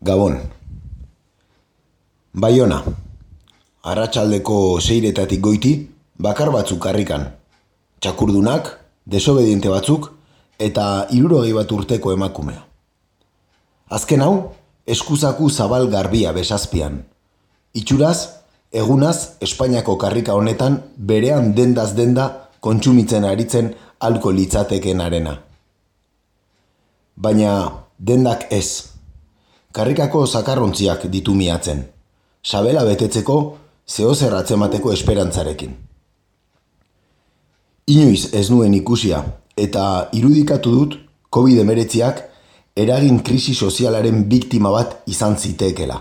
Gabon. Baiona. Arratxaldeko seiretatik goiti, bakar batzuk karrikan. Txakurdunak, desobediente batzuk, eta irurogei bat urteko emakumea. Azken hau, eskuzaku zabal garbia besazpian. Itxuraz, egunaz, Espainiako karrika honetan, berean dendaz denda kontsumitzen aritzen alko litzateken arena. Baina, dendak ez. Karrikako zakarrontziak ditu miatzen. Sabela betetzeko, zehozer atzemateko esperantzarekin. Inoiz ez nuen ikusia, eta irudikatu dut COVID-19ak eragin krisi sozialaren biktima bat izan ziteekela.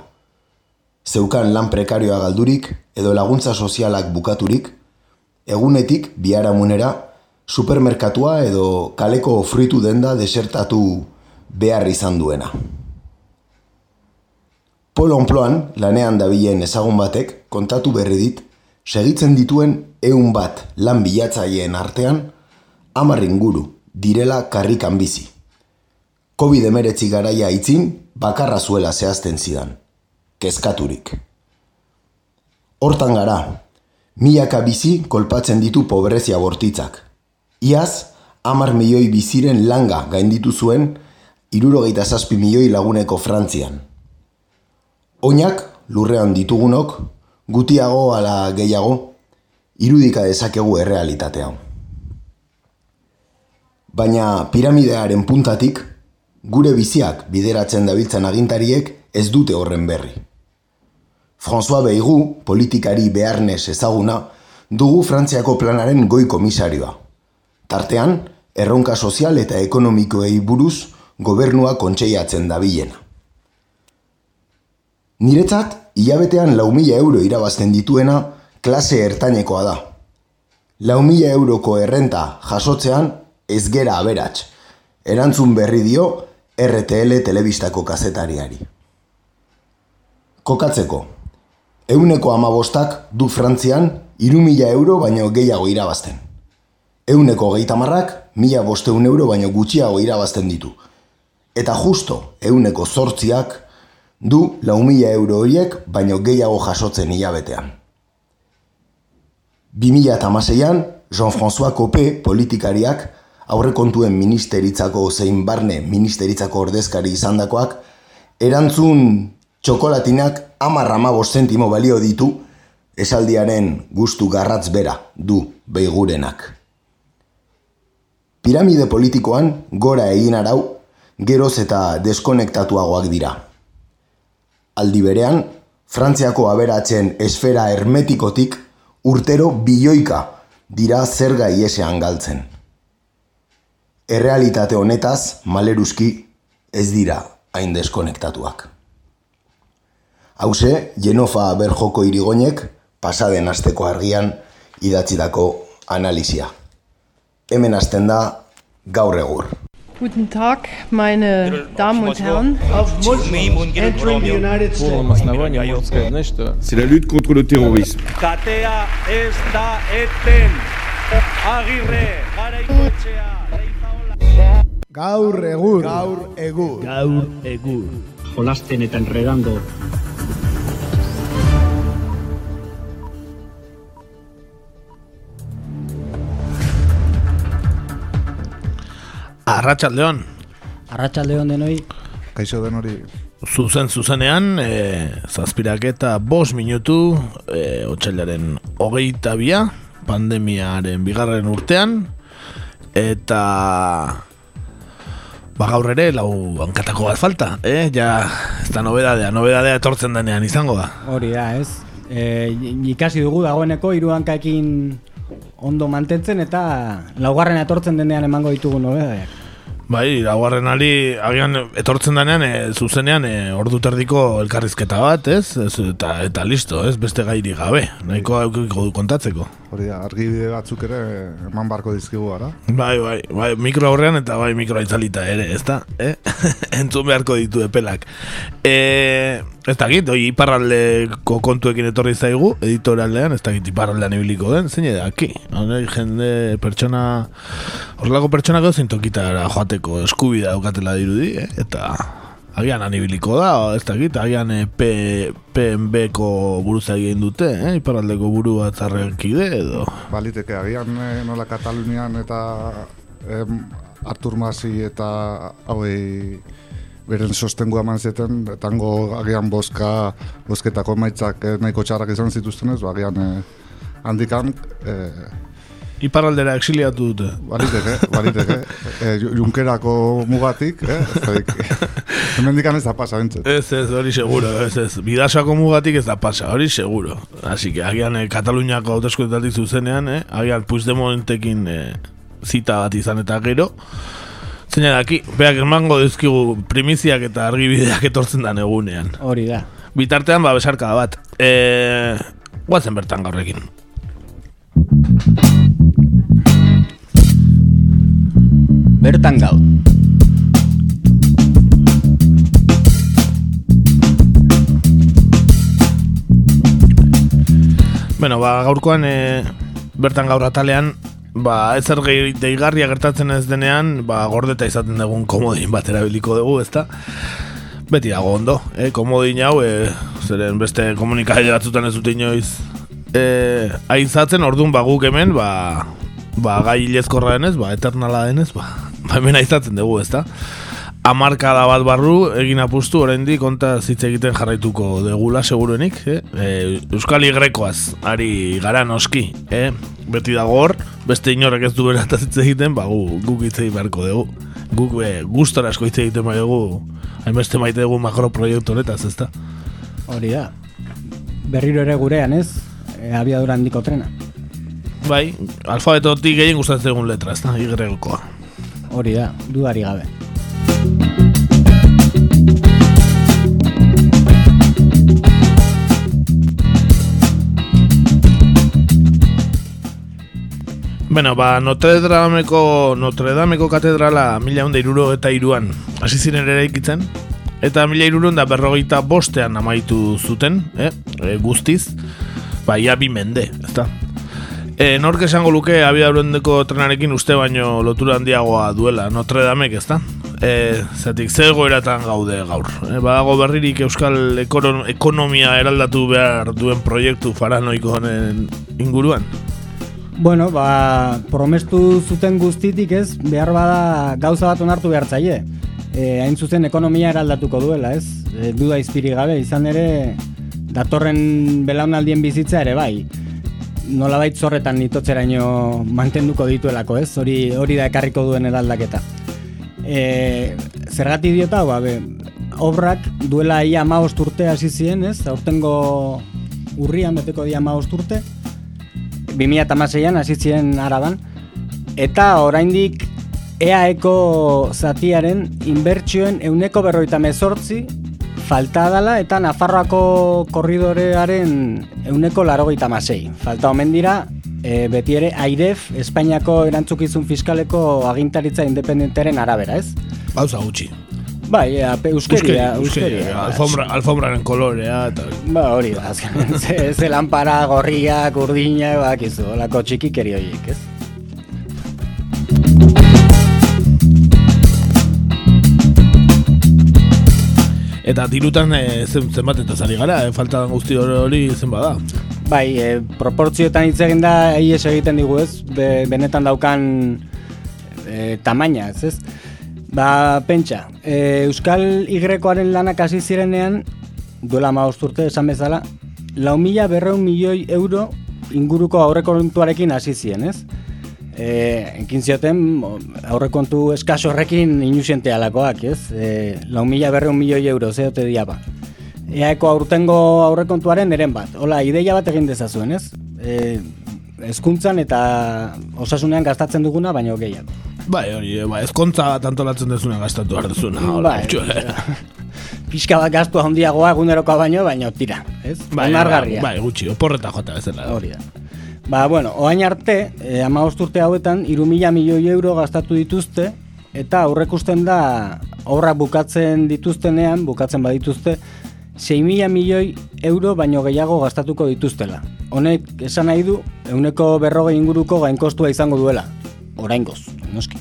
Zeukan lan prekarioa galdurik edo laguntza sozialak bukaturik, egunetik biharamunera supermerkatua edo kaleko fritu denda desertatu behar izan duena. Pol Onploan, lanean dabilen ezagun batek, kontatu berri dit, segitzen dituen ehun bat lan bilatzaileen artean, hamar inguru direla karrikan bizi. Covid-19 garaia itzin, bakarra zuela zehazten zidan. Kezkaturik. Hortan gara, milaka bizi kolpatzen ditu pobrezia bortitzak. Iaz, hamar milioi biziren langa gainditu zuen, irurogeita zazpi milioi laguneko Frantzian. Oinak, lurrean ditugunok, gutiago ala gehiago, irudika dezakegu errealitatea. Baina piramidearen puntatik, gure biziak bideratzen dabiltzen agintariek ez dute horren berri. François Beigu, politikari beharnez ezaguna, dugu Frantziako planaren goi komisarioa. Tartean, erronka sozial eta ekonomikoei buruz gobernua kontseiatzen dabilena. Niretzat, hilabetean lau mila euro irabazten dituena klase ertainekoa da. Lau mila euroko errenta jasotzean ez gera aberats. Erantzun berri dio RTL telebistako kazetariari. Kokatzeko, euneko amabostak du Frantzian iru mila euro baino gehiago irabazten. Euneko geitamarrak mila bosteun euro baino gutxiago irabazten ditu. Eta justo euneko zortziak du lau mila euro horiek baino gehiago jasotzen hilabetean. 2006an, Jean-François Copé politikariak aurrekontuen ministeritzako zein barne ministeritzako ordezkari izandakoak erantzun txokolatinak amarra amabos zentimo balio ditu esaldiaren gustu garratz bera du beigurenak. Piramide politikoan gora egin arau geroz eta deskonektatuagoak dira. Aldi berean, Frantziako aberatzen esfera hermetikotik urtero bilioika dira zerga iesean galtzen. Errealitate honetaz, maleruzki, ez dira hain deskonektatuak. Hauze, Jenofa Berjoko irigoinek, pasaden asteko argian, idatzidako analizia. Hemen hasten da, gaur egur. Guten Tag, meine Damen und Herren. Auf C'est la lutte contre le terrorisme. Katea ez da eten. Agirre, garaikoetxea, reizaola. Gaur egur. Gaur egur. Gaur egur. Jolasten eta enredando Arratxaldeon, Arratxaldeon denoi, Kaixo den hori. zuzen zuzenean, e, zazpiraketa bos minutu, e, otxailaren hogeita bia, pandemiaren bigarren urtean, eta ba gaur ere lau hankatako bat falta, eh? Ja, ez da nobedadea, nobedadea etortzen denean izango da. hori da, ez? E, ikasi dugu dagoeneko hiru hankaekin ondo mantentzen eta laugarren etortzen denean emango ditugu nobedadeak. Bai, laugarren ali, agian etortzen denean, e, zuzenean, e, ordu terdiko elkarrizketa bat, ez? ez eta, eta listo, ez? Beste gairi gabe, nahiko aukiko du kontatzeko. Hori da, argibide batzuk ere eman barko dizkigu gara. Bai, bai, bai, mikro aurrean eta bai mikro itzalita ere, ezta? Eh? Entzun beharko ditu epelak. E, ez dakit, oi, iparraldeko kontuekin etorri zaigu, editorialean, ez dakit iparraldean ibiliko den, zein da, aki? Hone, jende, pertsona, horrelako pertsona gau zintokitara joateko eskubida daukatela dirudi, eh? eta agian anibiliko da, ez dakit, agian e, P, PNB-ko buruza egin dute, eh? iparraldeko buru bat zarrekide edo. Baliteke, agian eh, nola Katalunian eta em, Artur Masi eta hauei beren sostengu eman zeten, etango agian boska, bosketako maitzak eh, nahiko txarrak izan zituztenez, ba, agian eh, handikan eh, Iparraldera exiliatu dute. Baliteke, baliteke. E, Junkerako mugatik, eh? Hemen dikan ez da pasa, bintzet. Ez, ez, hori seguro, ez, ez. Bidasako mugatik ez da pasa, hori seguro. Así que, agian, eh, Kataluniako hauteskunetatik zuzenean, eh? agian, Puigdemontekin eh, zita bat izan eta gero. Zeina daki, beak emango dizkigu primiziak eta argibideak etortzen dan egunean. Hori da. Bitartean, ba, besarka bat. E, guazen bertan gaurrekin. Bertan gau. Bueno, ba, gaurkoan e, bertan gaur atalean, ba, ez zer gehi- deigarria gertatzen ez denean, ba, gordeta izaten dugun komodin bat erabiliko dugu, ezta? Beti dago ondo, eh? komodin hau, e, zeren beste komunikabide batzutan ez dute inoiz e, aizatzen, orduan ba, guk hemen, ba, ba, gai ilezkorra denez, ba, eternala denez, ba, ba hemen aizatzen dugu, ezta? Amarkada bat barru, egin apustu, oraindik konta zitze egiten jarraituko degula, seguruenik, eh? E, Euskal Igrekoaz, ari gara noski, eh? Beti dago hor, beste inorrek ez du berataz hitz egiten, ba, gu, guk hitz egin beharko dugu. Guk e, gustora asko hitz egiten bai dugu, hainbeste maite dugu makroproiektu honetaz, ezta? Hori da. Berriro ere gurean, ez? E, abiadura handiko trena. Bai, alfabetotik gehien gustatzen egun letra, ezta? Igrekoa. Hori da, dudari gabe. Bueno, ba, Notre Dameko, Notre Dameko katedrala mila honda iruro eta iruan hasi ziren ere ikitzen. Eta mila iruro da berrogeita bostean amaitu zuten, eh? E, guztiz, ba, ia bi mende, ezta? E, nork esango luke abiadurendeko trenarekin uste baino lotura handiagoa duela Notre Damek, ezta? E, zatik, ze egoeratan gaude gaur. E, badago berririk euskal ekono- ekonomia eraldatu behar duen proiektu faranoiko honen inguruan? Bueno, ba, promestu zuten guztitik ez, behar bada gauza bat onartu behar zaie. E, hain zuzen ekonomia eraldatuko duela, ez? E, duda izpiri gabe, izan ere datorren belaunaldien bizitza ere bai. Nolabait zorretan nitotzeraino mantenduko dituelako, ez? Hori hori da ekarriko duen eraldaketa. E, zergatik diota, ba, be, obrak duela ia amaost urte hasi ziren, ez? Aurtengo urrian beteko dia amaost urte. 2006an hasi ziren araban eta oraindik EAeko zatiaren inbertsioen euneko berroita mezortzi falta dala eta Nafarroako korridorearen euneko larogeita masei. Falta omen dira e, beti ere AIREF Espainiako erantzukizun fiskaleko agintaritza independentaren arabera, ez? Gauza gutxi. Bai, ea, pe- euskeria, euskeria. Alfombra, alfombraren kolorea eta... Ba, hori da, ze, ze lanpara, gorriak, urdina, bakizu, olako txikikeri horiek, ez? Eta dirutan e, zen, zenbat eta zari gara, e, falta guzti hori, hori zen bada. Bai, e, proportzioetan hitz egin da, ies egiten digu ez, Be, benetan daukan e, tamaina, ez ez? Ba, pentsa, e, Euskal Igrekoaren lanak hasi zirenean, duela ma urte esan bezala, lau mila berreun milioi euro inguruko aurrekontuarekin hasi ziren, ez? E, enkin zioten, aurrekontu eskaso horrekin inusiente alakoak, ez? E, lau mila berreun milioi euro, zeote diaba. Eaeko aurtengo aurrekontuaren eren bat. Hola, ideia bat egin dezazuen, ez? E, ezkuntzan eta osasunean gastatzen duguna, baino gehiago. Bai, hori, ba, ezkontza bat antolatzen dezuna gastatu behar dezuna. hola, Bai. Pixka bat gastu handiagoa egunerokoa baino, baino tira, ez? Bai, Onargarria. Bai, gutxi, oporreta jota bezala. Hori da. Ba, bueno, oain arte, eh, ama urte hauetan, iru mila milioi euro gastatu dituzte, eta aurrekusten da, obrak bukatzen dituztenean, bukatzen badituzte, 6 mila milioi euro baino gehiago gastatuko dituztela. Honek esan nahi du, euneko berrogei inguruko gainkostua izango duela. Oraingoz, noski.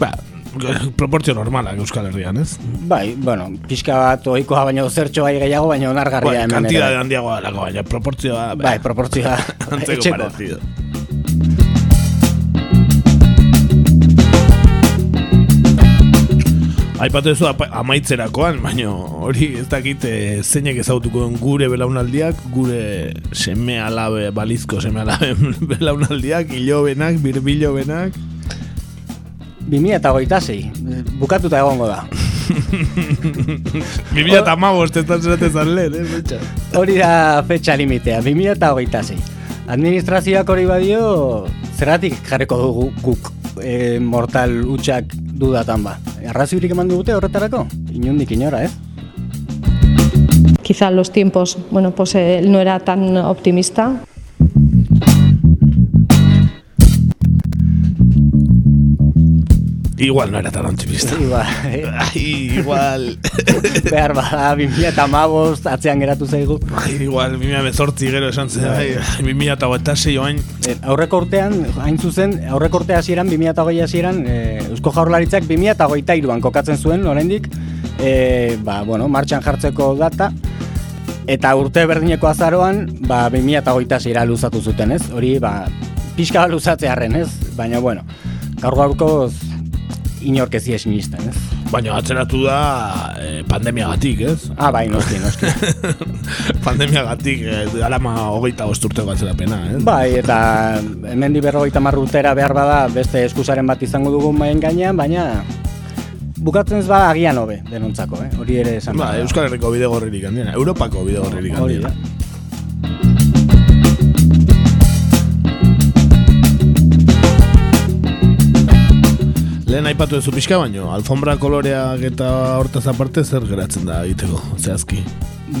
Ba, Proportzio normalak Euskal Herrian, ez? Bai, bueno, pixka bat ohikoa baino zertxo bai gehiago, baina onargarria Bai, hemen. kantidade handiagoa dalako, baina proportzioa... Bai, proportzioa Antzeko parecido. Aipatu duzu apa- amaitzerakoan, baina hori ez dakit eh, zeinek ezagutuko duen gure belaunaldiak, gure seme alabe, balizko seme alabe belaunaldiak, hilobenak, birbilobenak, 2026, bukatuta egongo da. 2000 eta amabost ez da zeratzen zan lehen, eh, betxa. Hori da fetxa limitea, 2026. Administrazioak hori badio, zerratik jarriko dugu guk e, mortal utxak dudatan ba. Arraziurik eman dugute horretarako? Inundik inora, ez? Quizá los tiempos, bueno, pues eh, él no era tan optimista. Igual no era tan optimista. Igual, eh, Ai, igual... behar bada, 2008 atzean geratu zaigu. Ai, igual, 2008 gero esan zen, ai, 2006 oain, Eh, aurreko urtean, hain zuzen, aurreko urte hasieran, 2008 hasieran, e, Eusko Jaurlaritzak 2008an kokatzen zuen, oraindik, e, ba, bueno, martxan jartzeko data, eta urte berdineko azaroan, ba, 2008 luzatu zuten, ez? Hori, ba, pixka bat luzatzearren, ez? Baina, bueno, gaur gaurkoz inork ez sinisten, ez? baina atzeratu da eh, pandemiagatik, ez? Ah, bai, noski, noski. pandemiagatik, eh, alama hogeita bosturteko atzerapena, ez? Bai, eta hemen di berrogeita marru urtera behar bada beste eskusaren bat izango dugu maien gainean, baina bukatzen ez bada agian hobe denontzako, eh? hori ere esan Ba. Euskal Herriko bidegorririk handiena, Europako bidegorririk handiena. Lehen aipatu duzu pixka baino, alfombra koloreak eta hortaz aparte zer geratzen da egiteko, zehazki.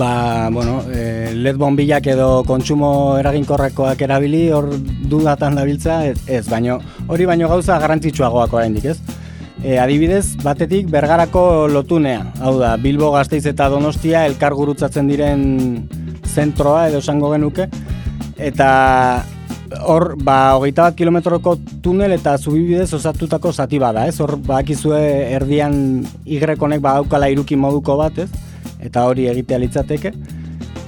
Ba, bueno, eh, LED bombilak edo kontsumo eraginkorrekoak erabili hor dudatan dabiltza, ez, ez baino, hori baino gauza garrantzitsuagoak oraindik, ez? E, adibidez, batetik bergarako lotunea, hau da, Bilbo Gasteiz eta Donostia elkar gurutzatzen diren zentroa edo esango genuke, eta hor, ba, hogeita bat kilometroko tunel eta zubibidez osatutako zati bada, ez? Hor, bakizue erdian Y-honek badaukala iruki moduko bat, ez? Eta hori egitea litzateke.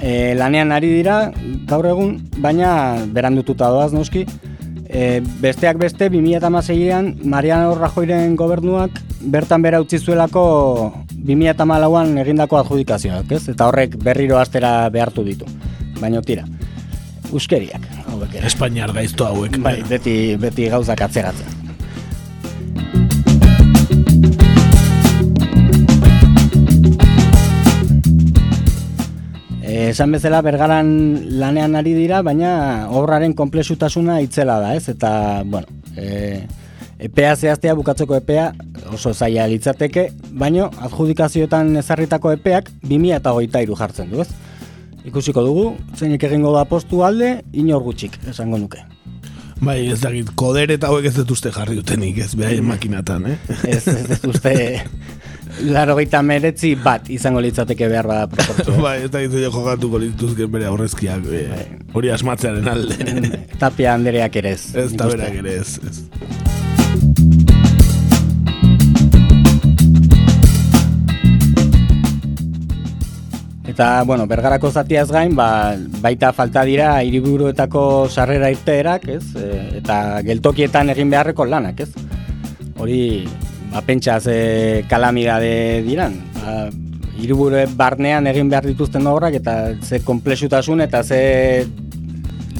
E, lanean ari dira, gaur egun, baina berandututa doaz noski. E, besteak beste, 2006an Mariano Rajoyren gobernuak bertan bera utzi zuelako 2008an egindako adjudikazioak, ez? Eta horrek berriro astera behartu ditu. Baina tira, uskeriak, hauek ere. Espainiar gaizto hauek. Bai, beti, beti gauzak atzeratzen. Eh, Esan bezala bergaran lanean ari dira, baina obraren konplexutasuna itzela da, ez? Eta, bueno, e, epea zehaztea bukatzeko epea oso zaila litzateke, baino adjudikazioetan ezarritako epeak 2023 jartzen du, ez? Ikusiko dugu, zeinek egingo da postu alde, inor gutxik, esango nuke. Bai, ez dakit, koder eta hauek ez dituzte jarri dutenik, ez behaien makinatan, eh? Ez, ez, uste, laro meretzi bat izango litzateke behar bada proportzioa. bai, ez dakit jo jokatuko lituzken bere aurrezkiak, eh, hori asmatzearen alde. Tapia Andereak ere ez. ez nik da uste. berak ere ez, Eta, bueno, bergarako zatiaz gain, ba, baita falta dira hiriburuetako sarrera irteerak, ez? E, eta geltokietan egin beharreko lanak, ez? Hori, ba, pentsa ze kalamidade diran. Ba, hiriburu barnean egin behar dituzten obrak eta ze komplexutasun eta ze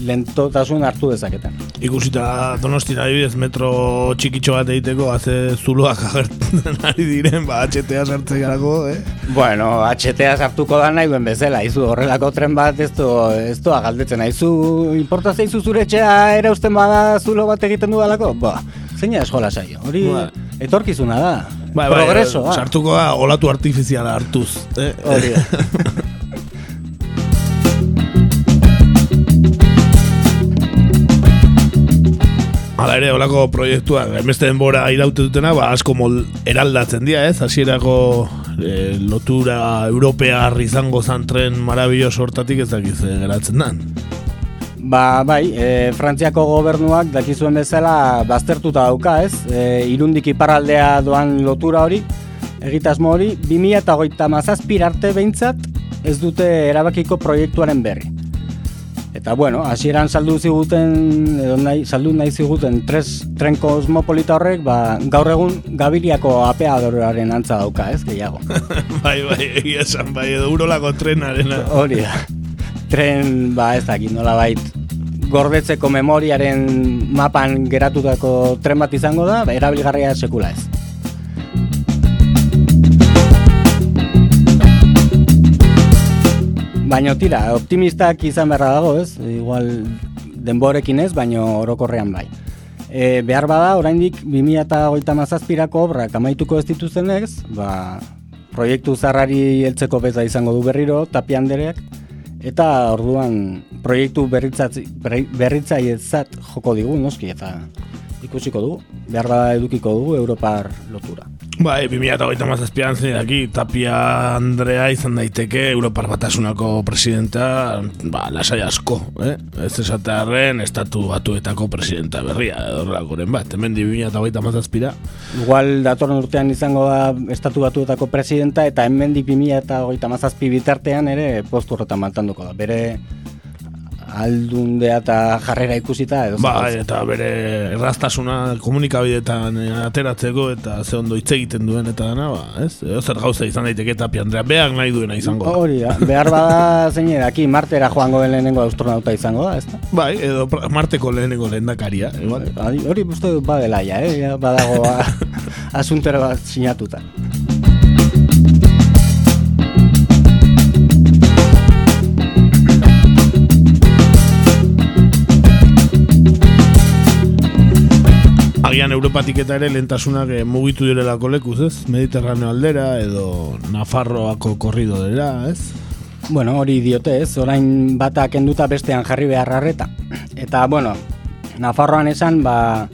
lentotasun hartu dezaketan. Ikusita donostina adibidez metro txikitxo bat egiteko haze zuloak agertzen ari diren, ba, HTA sartzen garako, eh? Bueno, HTA sartuko da nahi duen bezala, izu horrelako tren bat ez du, ez du galdetzen aizu, importa zeizu zure etxea erausten bada zulo bat egiten dudalako? Ba, zeina eskola saio, hori Ba. etorkizuna da, Bai, bai, progreso, ah. sartuko da olatu artifiziala hartuz. Eh? Hori Hala ere, olako proiektuak, emeste denbora iraute dutena, ba, asko mol eraldatzen dira, ez? Hasierako eh, lotura europear izango zan tren marabilloso hortatik ez dakiz geratzen dan. Ba, bai, e, Frantziako gobernuak dakizuen bezala baztertuta dauka, ez? E, irundik iparraldea doan lotura hori, egitasmo hori, 2008 mazazpir arte behintzat ez dute erabakiko proiektuaren berri. Eta bueno, hasieran saldu ziguten, edo nahi, saldu nahi ziguten tres, tren kosmopolita horrek, ba, gaur egun Gabiliako apeadoraren antza dauka, ez, gehiago. bai, bai, egia esan, bai, edo urolako trenaren. Hori da. Tren, ba, ez dakit, nola bait, gordetzeko memoriaren mapan geratutako tren bat izango da, ba, erabilgarria sekula ez. Baina tira, optimistak izan beharra dago, ez? Igual denborekin ez, baina orokorrean bai. E, behar bada, oraindik 2008 mazazpirako obrak amaituko ez dituzten ez, ba, proiektu zarrari heltzeko beza izango du berriro, tapi handereak, eta orduan proiektu berritzaiezat joko digu, noski, eta ikusiko dugu, behar bada edukiko dugu Europar lotura. Bai, 2008 mazazpian zen daki, Tapia Andrea izan daiteke Europar Batasunako presidenta, ba, lasai asko, eh? Ez esatearen estatu batuetako presidenta berria, edorra goren bat, hemen di 2008 mazazpira. Igual datorren urtean izango da estatu batuetako presidenta, eta hemen di 2008 mazazpi bitartean ere postu horretan mantanduko da. Bere aldundea eta jarrera ikusita edo ba, eta bere erraztasuna komunikabidetan ateratzeko eta ze ondo hitz egiten duen eta dana ba, ez? Edo zer gauza izan daiteke eta Andrea beak nahi duena izango. Hori da, behar bada zein edaki Martera joango den lehenengo astronauta izango da, ezta? Bai, edo Marteko lehenengo lehendakaria, igual. Hori uste dut badela ja, eh? badago asuntero bat sinatuta. Agian Europatik eta ere lentasunak eh, mugitu direlako lekuz, ez? Mediterraneo aldera edo Nafarroako korrido dela, ez? Bueno, hori diote, ez? Orain batak enduta bestean jarri behar harreta. Eta, bueno, Nafarroan esan, ba,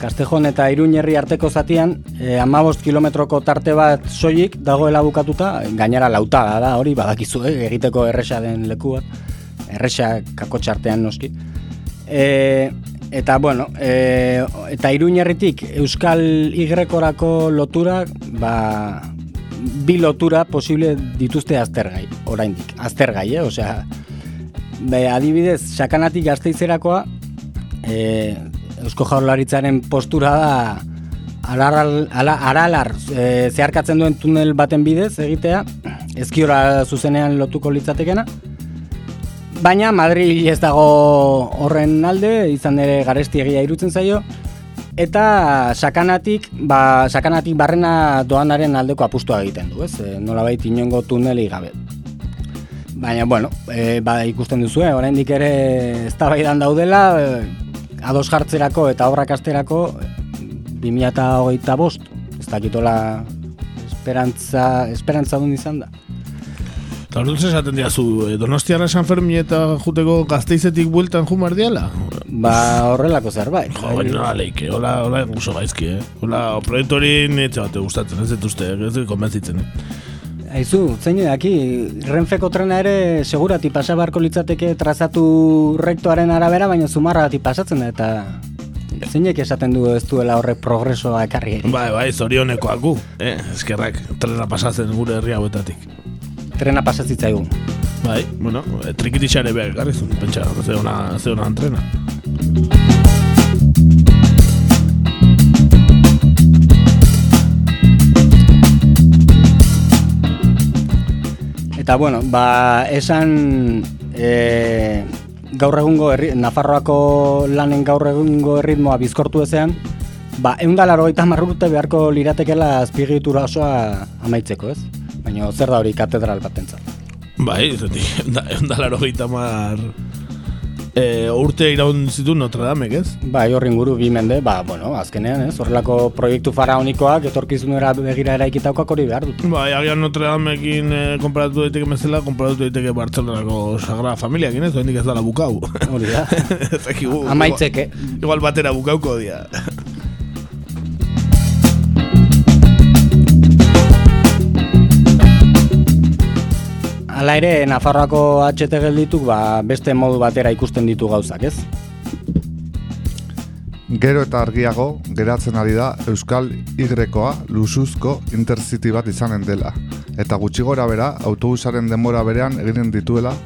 Kastejon eta Iruñerri arteko zatian, e, amabost kilometroko tarte bat soilik dagoela bukatuta, gainera lauta da, hori badakizu, eh? egiteko erresa den leku bat, erresa kakotxartean noski. E, Eta, bueno, e, eta iruñerritik Euskal Igrekorako lotura, ba, bi lotura posible dituzte aztergai, oraindik, aztergai, eh? Osea, be, adibidez, sakanatik gazteizerakoa, e, Eusko Jaurlaritzaren postura da, aralar, aralar e, zeharkatzen duen tunel baten bidez egitea, ezkiora zuzenean lotuko litzatekena, Baina Madrid ez dago horren alde, izan ere garesti egia irutzen zaio. Eta sakanatik, ba, sakanatik barrena doanaren aldeko apustua egiten du, ez? E, Nola baita inongo tuneli gabe. Baina, bueno, e, ba, ikusten duzu, eh? oraindik ere ez daudela, e, ados jartzerako eta obrak asterako 2008 bost, ez dakitola esperantza, esperantza duen izan da. Eta hori esaten diazu, eh, Donostiara San Fermi eta juteko gazteizetik bueltan jumar diala? Ba, horrelako zerbait. Jo, baina no, leike, hola, hola, guso gaizki, eh? Hola, proiektu hori netxe bate gustatzen, ez dut uste, ez dut konbentzitzen, eh? Aizu, zein edaki, renfeko trena ere segurati pasabarko litzateke trazatu rektoaren arabera, baina zumarra bati pasatzen da, eta zeinek esaten du ez duela horrek progresoa ekarri Bai, bai, zorionekoak gu, eh? Eskerrak, trena pasatzen gure herri hauetatik trena pasatzaigu. Bai, bueno, trikitixare behar garrizun, pentsa, ze ona, ze ona antrena. Eta bueno, ba, esan e, gaur egungo herri, Nafarroako lanen gaur egungo erritmoa bizkortu ezean, ba, eundalaro eta marrurte beharko liratekela azpigitura osoa amaitzeko, ez? Baina zer da hori katedral bat entzat? Bai, zeti, da laro mar e, urte iraun zitu Notre Dame, ez? Bai, horri inguru bi mende, ba, bueno, azkenean, ez? Horrelako proiektu faraonikoak etorkizunera begira eraikitakoak hori behar dut. Bai, agian Notre Dame ekin e, komparatu daiteke mezela, komparatu daiteke Bartzelonako Sagrada Familia, ez? Oendik ez dala bukau. Hori da. Amaitzeke. Igual batera bukauko dia. Hala ere, Nafarroako HT geldituk ba, beste modu batera ikusten ditu gauzak, ez? Gero eta argiago, geratzen ari da Euskal Y-koa lusuzko intercity bat izanen dela. Eta gutxi gora bera, autobusaren denbora berean eginen dituela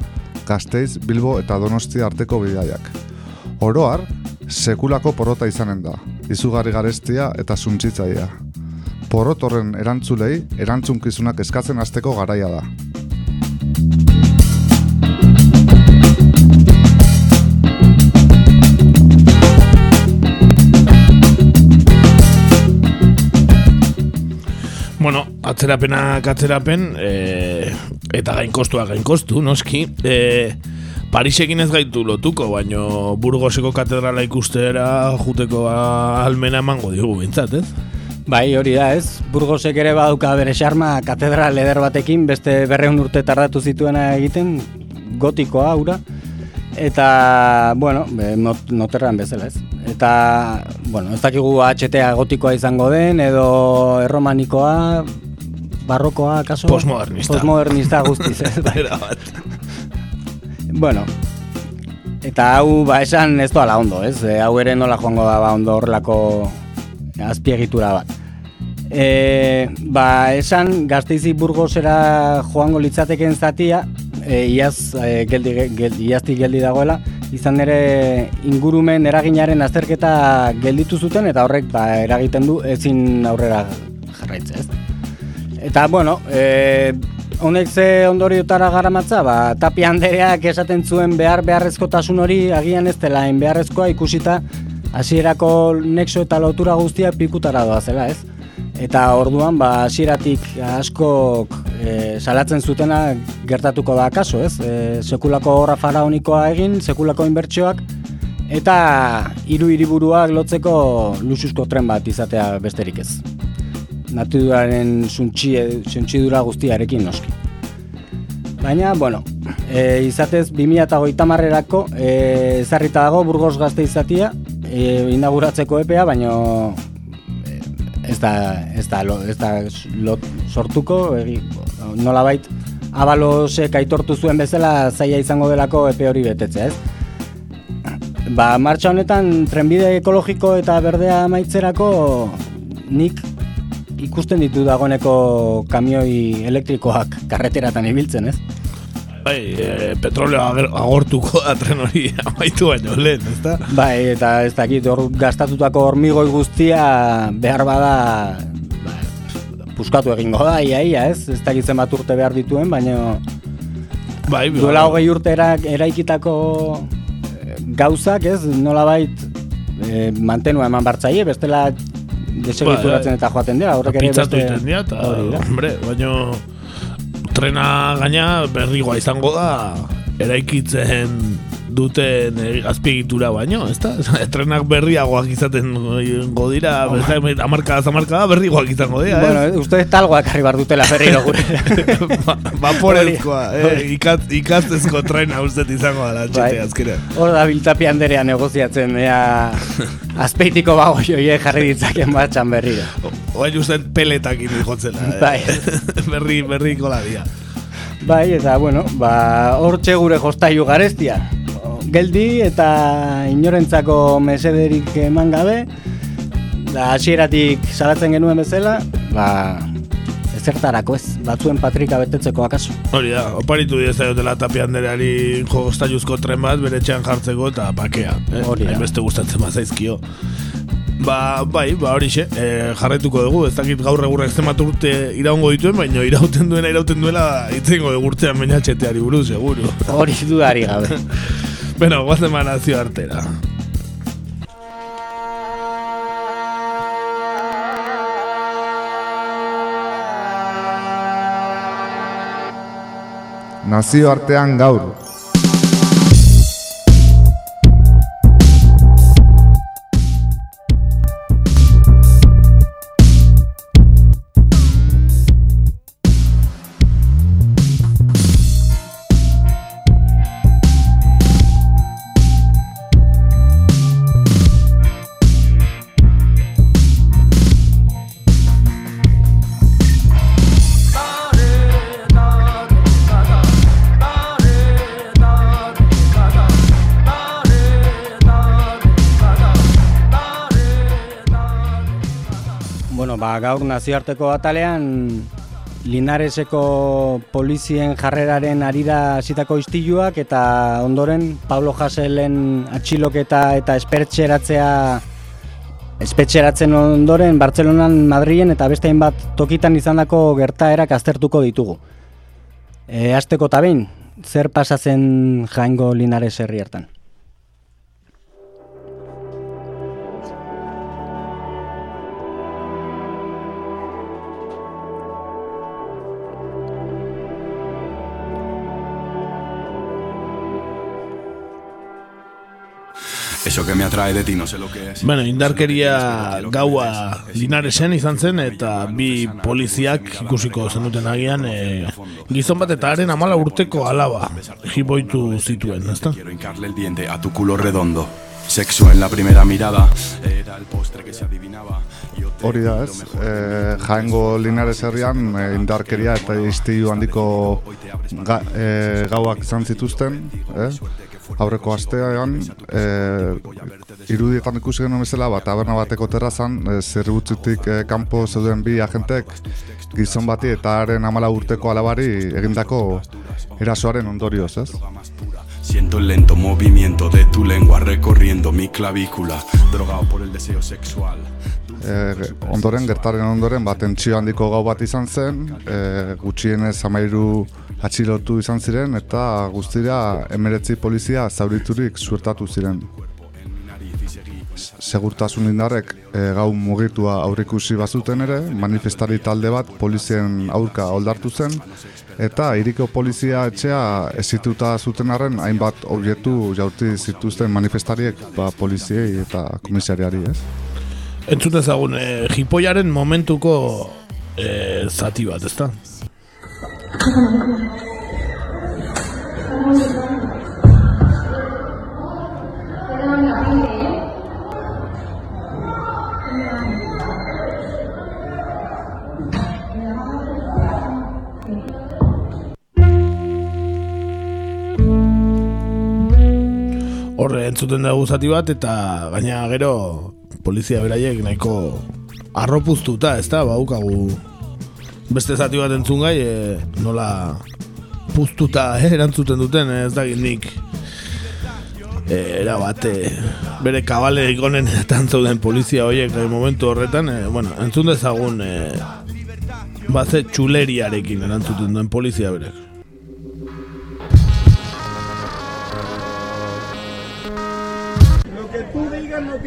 Gasteiz, Bilbo eta Donostia arteko bidaiak. Oroar, sekulako porrota izanen da, izugarri garestia eta suntzitzaia. Porrot horren erantzulei, erantzunkizunak eskatzen hasteko garaia da. Bueno, atzerapenak atzerapen, e, eta gainkostua gainkostu, noski. E, Parisekin ez gaitu lotuko, baino Burgoseko katedrala ikustera juteko almena emango digu bintzat, ez? Bai, hori da, ez? Burgosek ere baduka bere xarma katedral eder batekin, beste berreun urte tardatu zituena egiten, gotikoa, aura. Eta, bueno, not, noterran bezala, ez? Eta, bueno, ez dakigu HTA gotikoa izango den, edo erromanikoa, barrokoa, kaso? Postmodernista. Postmodernista guztiz, ez? Bueno, eta hau, ba, esan ez doala ondo, ez? E, hau ere nola joango da, ba, ondo horrelako azpiegitura bat. E, ba, esan gazteizi burgosera joango litzateken zatia, e, iaz, e, geldi, geldi, iazti geldi dagoela, izan ere ingurumen eraginaren azterketa gelditu zuten eta horrek ba, eragiten du ezin aurrera jarraitze ez. Eta, bueno, e, honek ze ondoriotara garamatza, ba, tapi handereak esaten zuen behar beharrezkotasun hori agian ez dela beharrezkoa ikusita hasierako nexo eta lotura guztia pikutara doa zela, ez? Eta orduan, ba, hasieratik askok e, salatzen zutena gertatuko da kaso, ez? E, sekulako horra faraonikoa egin, sekulako inbertsioak, eta hiru hiriburuak lotzeko luxuzko tren bat izatea besterik ez. Naturaren suntxidura guztiarekin noski. Baina, bueno, e, izatez 2008 marrerako e, ezarrita dago Burgos gazte izatia, e, inauguratzeko epea, baina ez da, ez da, ez da lot sortuko, egi, nola bait, abalosek aitortu zuen bezala zaila izango delako epe hori betetzea, ez? Ba, martxa honetan, trenbide ekologiko eta berdea maitzerako nik ikusten ditu dagoneko kamioi elektrikoak karreteratan ibiltzen, ez? Bai, e, petroleo agortuko da tren hori amaitu baino lehen, ez? Bai, eta ez dakit, hor gastatutako hormigoi guztia behar bada ba, puskatu egingo da, ia, ia, ez? Ez dakit zenbat urte behar dituen, baina bai, duela hogei urte eraikitako gauzak, ez? Nola bait e, mantenua eman bartzaie, bestela desegituratzen bai, eta joaten dira, horrek ere beste... Pitzatu hombre, baina trena gaina berrigoa izango da eraikitzen duten azpiegitura baino, ez da? Trenak berriagoak izaten godira, amarka amarka berriagoak izango dira, Bueno, eh? uste talgoak harri bar dutela berriro gure. Vaporezkoa, eh? Ikat, ikastezko trena ustet izango da, txete bai. azkera. Hor da biltapi handerea negoziatzen, ea azpeitiko bago joie jarri ditzaken batxan berriro. Oain ustet peletak indi jotzela, eh? Bai. berri, berri kola dia. Bai, eta, bueno, ba, hor gure jostaiu garestia geldi eta inorentzako mesederik eman gabe da hasieratik salatzen genuen bezala ba ezertarako ez batzuen patrika betetzeko akaso hori da oparitu diez dela tapi andereari jostaiuzko tren bat bere txan jartzeko eta bakea eh? hori da beste gustatzen mazaizkio Ba, bai, ba hori xe, e, jarretuko dugu, ez dakit gaur egurra zenbat urte iraungo dituen, baina irauten duena irauten duela itzengo egurtzean baina txeteari buruz, seguru. Hori dudari gabe. Bueno, guazen nazio artera. Nazio artean gaur, gaur nazioarteko atalean Linareseko polizien jarreraren arira hasitako istiluak eta ondoren Pablo Haselen atxiloketa eta espertxeratzea espetxeratzen ondoren Bartzelonan, Madrilen eta beste hainbat tokitan izandako gertaerak aztertuko ditugu. E, azteko eta behin, zer pasatzen jaingo Linares herri hartan? Eso que me atrae de ti no sé lo que es. Bueno, indarkeria gaua Linaresen izan zen eta bi poliziak ikusiko zenuten agian e, gizon bat eta haren amala urteko alaba jiboitu zituen, ezta? Quiero hincarle el diente a tu culo redondo. Sexo en la primera mirada era el postre que se adivinaba. Hori da ez, e, jaengo Linares herrian e, indarkeria eta iztiu handiko ga, e, gauak izan zituzten, eh? Aurreko astean e, irudietan ikusi genuen bezala bat taberna bateko terrazan e, zerbutzutik e, kanpo zeuden bi agentek gizon bati eta haren amala urteko alabari egindako erasoaren ondorioz, ez? Siento el lento movimiento de tu lengua recorriendo mi clavícula, drogado por el deseo sexual. E, ondoren, gertaren ondoren, bat entzio handiko gau bat izan zen, e, gutxienez amairu atxilotu izan ziren, eta guztira emeretzi polizia zauriturik suertatu ziren. Segurtasun indarrek e, gau mugitua aurrikusi bazuten ere, manifestari talde bat polizien aurka oldartu zen, eta iriko polizia etxea ezituta zuten arren hainbat objektu jaurti zituzten manifestariek ba, poliziei eta komisariari, ez? Entzut ezagun, e, jipoiaren momentuko e, zati bat, ezta? Entzuten dugu zati bat eta gaina gero polizia beraiek nahiko arropuztuta, ez da, baukagu beste zati bat entzun gai, e, nola puztuta eh, erantzuten duten, ez da nik e, era bate bere kabale ikonen zauden polizia horiek e, momentu horretan, e, bueno, entzun dezagun e, baze txuleriarekin erantzuten duen polizia berek.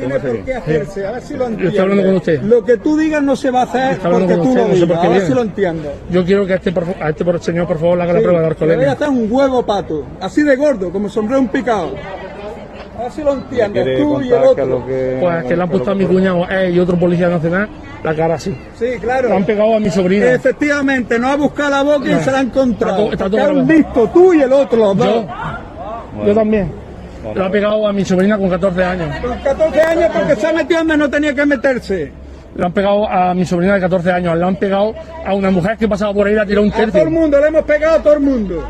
Tiene por qué hacerse, a ver si lo entiendo. Estoy hablando con usted. Lo que tú digas no se va a hacer porque tú lo digas, a ver si lo entiendo. Yo quiero que a este, a este señor, por favor, le haga la prueba de alcoholemia. Le voy a hacer un huevo pato, así de gordo, como sombrero un picado. A ver si lo entiendes, tú y el otro. Que pues que le han puesto a mi cuñado eh, y otro policía nacional la cara así. Sí, claro. Le han pegado a mi sobrina. Efectivamente, no ha buscado la boca y se la ha encontrado. Está, está todo visto, tú y el otro, los dos. Yo, yo también. Lo ha pegado a mi sobrina con 14 años. Con 14 años porque se ha metido donde no tenía que meterse. Le han pegado a mi sobrina de 14 años. Le han pegado a una mujer que pasaba por ahí y la tiró un tercio. A todo el mundo, le hemos pegado a todo el mundo.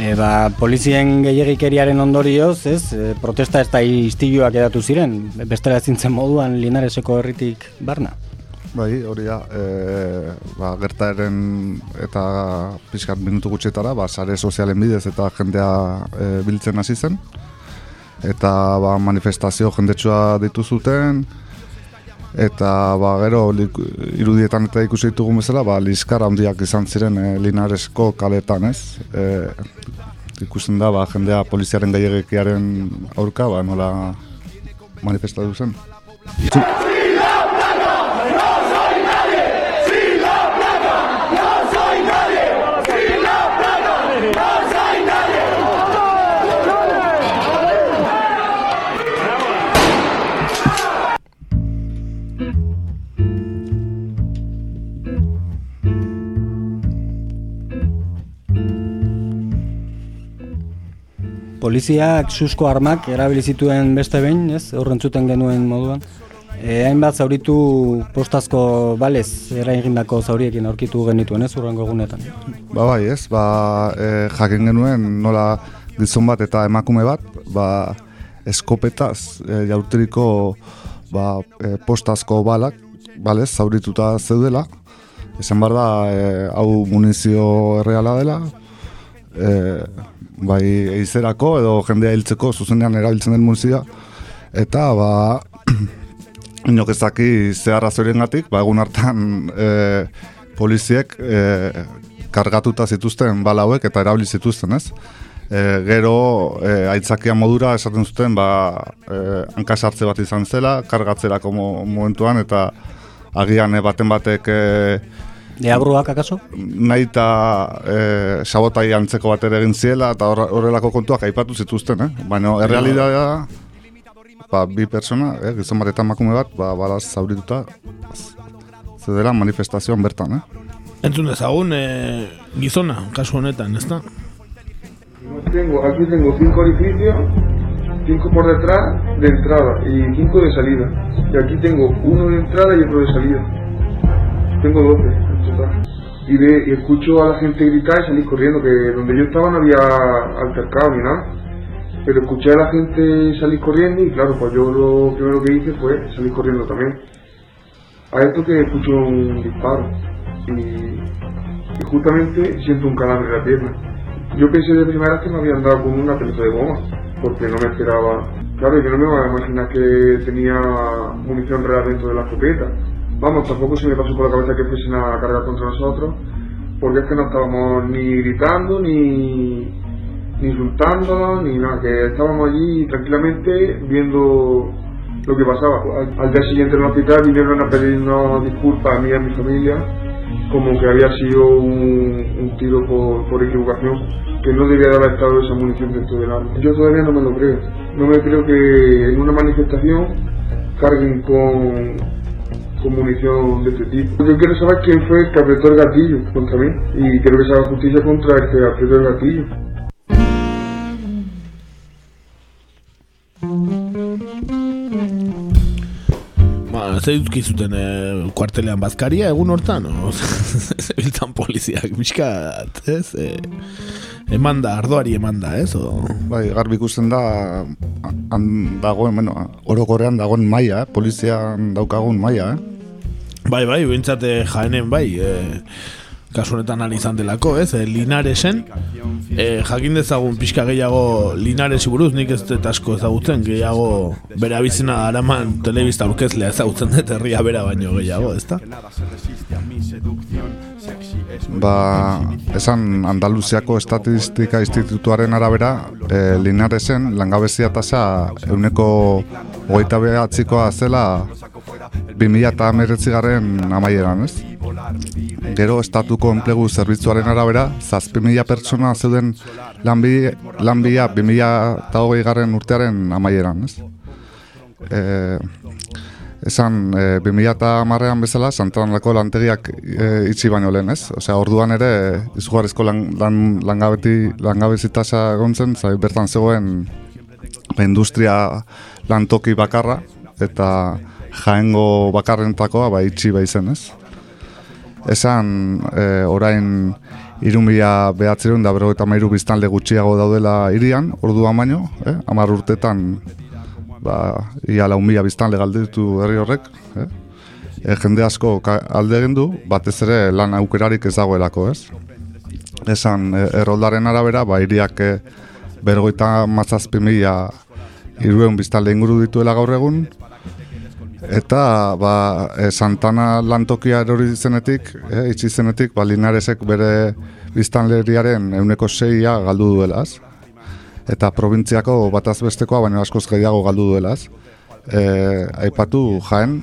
E, ba, polizien gehiagikeriaren ondorioz, ez, e, protesta ez da iztiluak edatu ziren, bestela zintzen moduan linareseko herritik barna. Bai, hori da, e, ba, gertaeren eta pixkat minutu gutxetara, ba, sare sozialen bidez eta jendea e, biltzen hasi zen. Eta ba, manifestazio jendetsua ditu zuten, eta ba, gero irudietan eta ikusi ditugun bezala, ba, liskar handiak izan ziren e, linaresko kaletan, ez? E, ikusten da, ba, jendea poliziaren gaiagekiaren aurka, ba, nola manifestatu zen. Poliziak susko armak erabili zituen beste behin, ez? Horrentzuten genuen moduan. E, hainbat zauritu postazko balez era egindako zauriekin aurkitu genituen ez urrengo egunetan. Ba bai ez, ba, e, jakin genuen nola gizon bat eta emakume bat, ba, eskopetaz e, jaurteriko ba, e, postazko balak, balez, zaurituta zeudela, esan bar da, e, hau munizio erreala dela, e, bai eizerako edo jendea hiltzeko zuzenean erabiltzen den munizioa, eta ba, inok ezaki zehar azorien gatik, ba, egun hartan e, poliziek e, kargatuta zituzten bala hauek eta erabili zituzten, ez? E, gero e, aitzakia modura esaten zuten ba, e, hankasartze bat izan zela, kargatzerako momentuan eta agian e, baten batek e, Deabruak akaso? Nahi eta e, sabotai antzeko bat ere egin ziela eta horrelako kontuak aipatu zituzten, eh? Baina errealidadea ba, bi persona, eh, gizon bat eta emakume bat, ba, balaz zaurituta zedera manifestazioan bertan, eh? Entzun dezagun, eh, gizona, kasu honetan, ez da? Tengo, aquí tengo cinco orificios, cinco por detrás de entrada y cinco de salida. Y aquí tengo uno de entrada y otro de salida. Tengo doce total. Y, escucho a la gente gritar y salir corriendo, que donde yo estaba no había altercado ni nada. Pero escuché a la gente salir corriendo y claro, pues yo lo primero que hice fue salir corriendo también. A esto que escucho un disparo y, justamente siento un calambre en la pierna. Yo pensé de primera que me habían dado con una pelota de goma, porque no me esperaba. Claro, yo no me voy a imaginar que tenía munición real dentro de la escopeta. Vamos, tampoco se me pasó por la cabeza que fuesen a cargar contra nosotros, porque es que no estábamos ni gritando, ni, ni insultándonos, ni nada, que estábamos allí tranquilamente viendo lo que pasaba. Al, día siguiente en el hospital vinieron a pedirnos disculpas a mí y a mi familia, como que había sido un, un tiro por, por, equivocación, que no debía de haber estado esa munición dentro del arma. Yo todavía no me lo creo. No me creo que en una manifestación carguen con, con munición de este tipo. Yo quiero saber quién fue el que apretó el gatillo contra mí y quiero que se haga justicia contra el que apretó el gatillo. Ba, ze dutki zuten e, kuartelean bazkaria egun hortan, o? Zebiltzan poliziak, miskat, ez? E, emanda, ardoari emanda, ez? O? Bai, garbi ikusten da, han dagoen, bueno, orokorrean dagoen maia, eh? polizian daukagun maia, eh? Bai, bai, bintzate jaenen, bai, e, kasu honetan izan delako, ez? E, Linaresen, e, jakin dezagun pixka gehiago Linaresi buruz, nik ez dut asko ezagutzen, gehiago bere abizena araman telebista aurkezlea ezagutzen dut herria bera baino gehiago, ezta? Ba, esan Andaluziako Estatistika Institutuaren arabera, e, Linaresen langabezia tasa euneko hogeita behatzikoa zela 2000 eta garren amaieran, ez? Gero estatuko enplegu zerbitzuaren arabera, zazpi mila pertsona zeuden lanbia, lanbia 2000 eta hogei garren urtearen amaieran, ez? E, esan, e, 2000 eta marrean bezala, Santanako lantegiak e, itxi baino lehen, ez? Osea, orduan ere, izugarrizko lan, lan, langabeti, langabezitasa gontzen, zai, bertan zegoen industria lantoki bakarra, eta jaengo bakarrentakoa ba itxi ba izen, ez? Esan e, orain irumila behatzeron da berro eta mairu biztanle gutxiago daudela irian, orduan baino, eh? amar urtetan ba, ia lau mila biztanle galditu herri horrek, eh? E, jende asko alde egin du, batez ere lan aukerarik ez dagoelako, ez? Esan, e, erroldaren arabera, ba, iriak e, bergoita mazazpi mila iruen biztanle inguru dituela gaur egun, Eta ba, e, Santana lantokia erori zenetik, e, itxi zenetik, ba, Linaresek bere biztanleriaren euneko seia galdu duelaz. Eta probintziako bataz bestekoa, baina askoz gehiago galdu duelaz. E, aipatu jaen,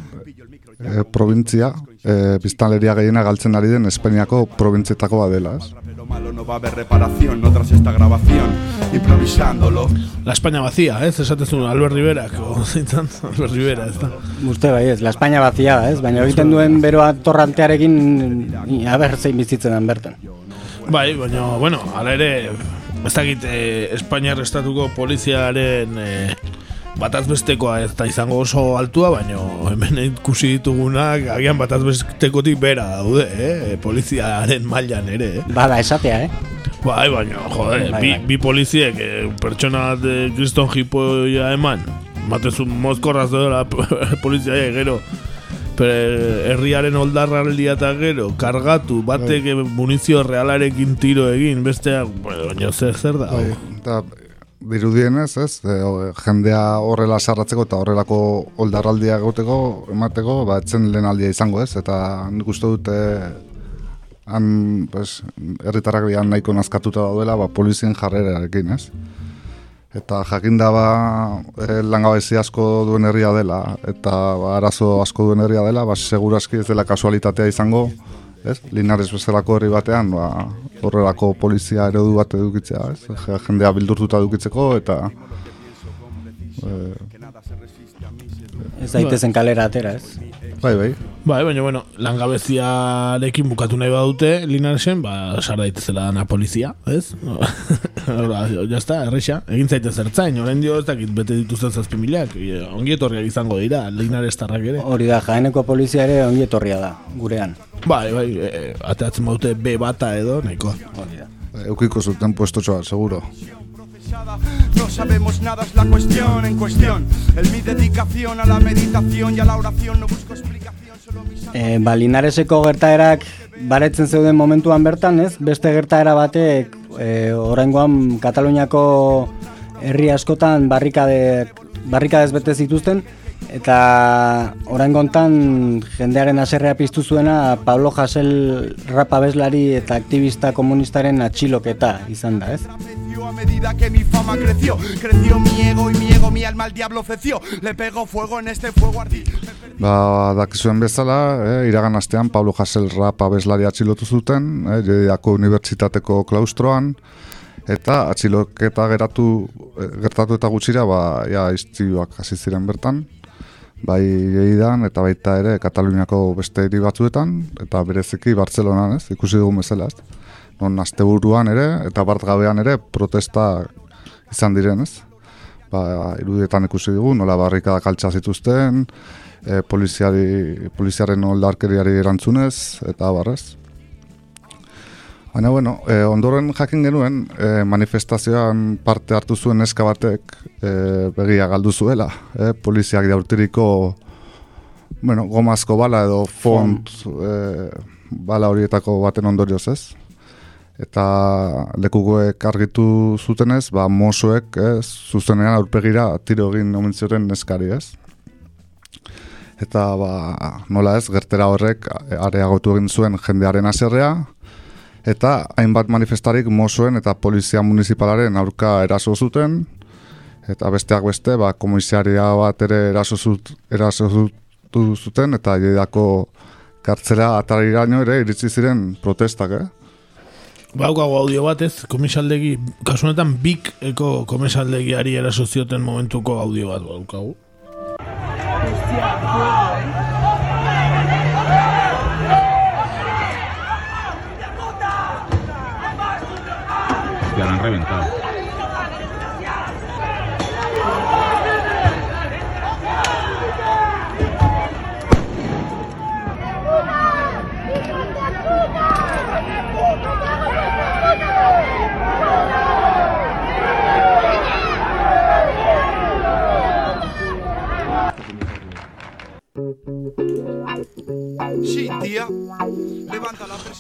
e, probintzia, e, biztanleria gehiena galtzen ari den Espainiako probintzietako badelaz malo no va a haber reparación no tras esta grabación improvisándolo La España vacía, ¿eh? Esatezun Albert Rivera zintzan Albert Rivera, ez da Uste bai, ez, La España vacía, ez? Baina egiten duen beroa torrantearekin a ber zein bizitzen den bertan Bai, baina, bueno, ala ere ez dakit eh, Espainiar estatuko poliziaren eh, bataz bestekoa ez da izango oso altua, baino hemen ikusi ditugunak agian bataz bestekotik bera daude, eh? poliziaren mailan ere. Eh? Bada esatea, eh? Bai, baina, jode, Bai, bi, bai. bi poliziek eh, pertsona bat kriston jipoia eman, batezun mozkorraz doela polizia eh, gero, herriaren oldarraldia eta gero, kargatu, batek eh, munizio realarekin tiro egin, besteak, bueno, zer, zer da? Bai, eta dirudienez, ez, e, jendea horrela sarratzeko eta horrelako oldarraldia gauteko, emateko, ba, etzen lehen aldia izango ez, eta nik uste dute han, pues, herritarrak bian nahiko nazkatuta daudela, ba, polizien jarrerarekin, ez. Eta jakinda ba, e, langabezi asko duen herria dela, eta ba, arazo asko duen herria dela, ba, seguraski ez dela kasualitatea izango, ez? Linares bezalako herri batean, ba, horrelako polizia eredu bat edukitzea, ez? Je- Jendea bildurtuta edukitzeko, eta... E, Ez daitezen kalera atera, ez? bai, bai. Bai, baina, bueno, langabeziarekin bukatu nahi badute, Linaresen, ba, sar daitezela dana polizia, ez? Hora, jazta, erreixa, egin zaite zertzain, orain dio ez dakit bete dituzten zazpi milak, ongi etorriak izango dira, Linares tarrak ere. Hori da, jaeneko polizia ere ongi etorria da, gurean. Bai, bai, e, ateatzen baute B bata edo, nahikoa. Hori da. Eukiko zuten puestotxoa, seguro. No sabemos nada, es la cuestión en cuestión. En mi dedicación a la meditación y a la oración no busco explicación, solo mis E, ba, Linareseko gertaerak baretzen zeuden momentuan bertan, ez? Beste gertaera batek e, oraingoan Kataluniako herri askotan barrikade barrikadez bete zituzten eta oraingo hontan jendearen haserrea piztu zuena Pablo Hasel rap abeslari eta aktivista komunistaren atxiloketa izan da, ez? A medida que mi fama creció. Creció mi ego y mi ego, mi alma al diablo feció. Le pego fuego en este fuego ardí. Ba, dakizuen bezala, eh, iragan astean Pablo Hassel rap abeslari atxilotu zuten, eh, Jediako Unibertsitateko klaustroan, eta atxiloketa geratu, eh, gertatu eta gutxira, ba, ja, iztioak hasi ziren bertan, bai Jedidan eta baita ere Kataluniako beste hiri batzuetan, eta bereziki Bartzelonan, ez, ikusi dugun bezala, ez. Non asteburuan ere, eta bart gabean ere, protesta izan diren, ez. Ba, irudietan ikusi dugu, nola barrikada kaltsa zituzten, e, poliziari, poliziaren oldarkeriari erantzunez, eta barrez. Baina, bueno, e, ondoren jakin genuen, e, manifestazioan parte hartu zuen neska batek e, begia galdu zuela. E, poliziak jaurtiriko, bueno, gomazko bala edo font e, bala horietako baten ondorioz ez. Eta lekukoek argitu zutenez, ba, mosoek ez, zuzenean aurpegira tiro egin omen zioten neskari ez? Eta ba, nola ez, gertera horrek areagotu egin zuen jendearen haserrea, eta hainbat manifestarik mosoen eta polizia municipalaren aurka eraso zuten, eta besteak beste, ba, komisaria bat ere eraso, zut, eraso zutu zuten, eta jedako kartzera atariraino ere iritsi ziren protestak, eh? Baukago audio batez, komisaldegi, kasu honetan bik eko komisaldegiari eraso zioten momentuko audio bat baukagu. Ya han reventado.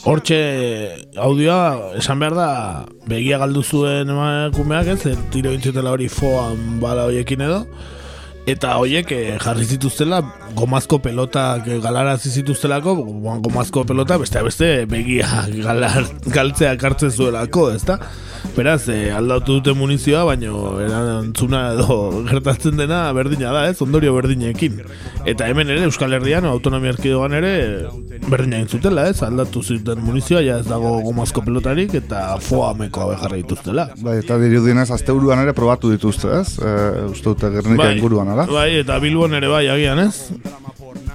Hortxe audioa esan behar da begia galdu zuen emakumeak ez, tiro intzutela hori foan bala horiekin edo. Eta horiek eh, jarri zituztela gomazko pelotak eh, galarazi zituztelako go- gomazko pelota beste beste begia galar, galtzea kartzen zuelako ezta Beraz, eh, aldatu dute munizioa, baino erantzuna edo gertatzen dena berdina da, ez? Ondorio berdinekin. Eta hemen ere Euskal Herrian autonomia erkidegoan ere berdina zutela, ez? Aldatu zuten munizioa, ja ez dago gomazko pelotarik eta foamekoa jarri dituztela. Bai, eta dirudienez asteburuan ere probatu dituzte, ez? E, uste dute Gernika inguruan, ala? Bai, eta Bilbon ere bai agian, ez?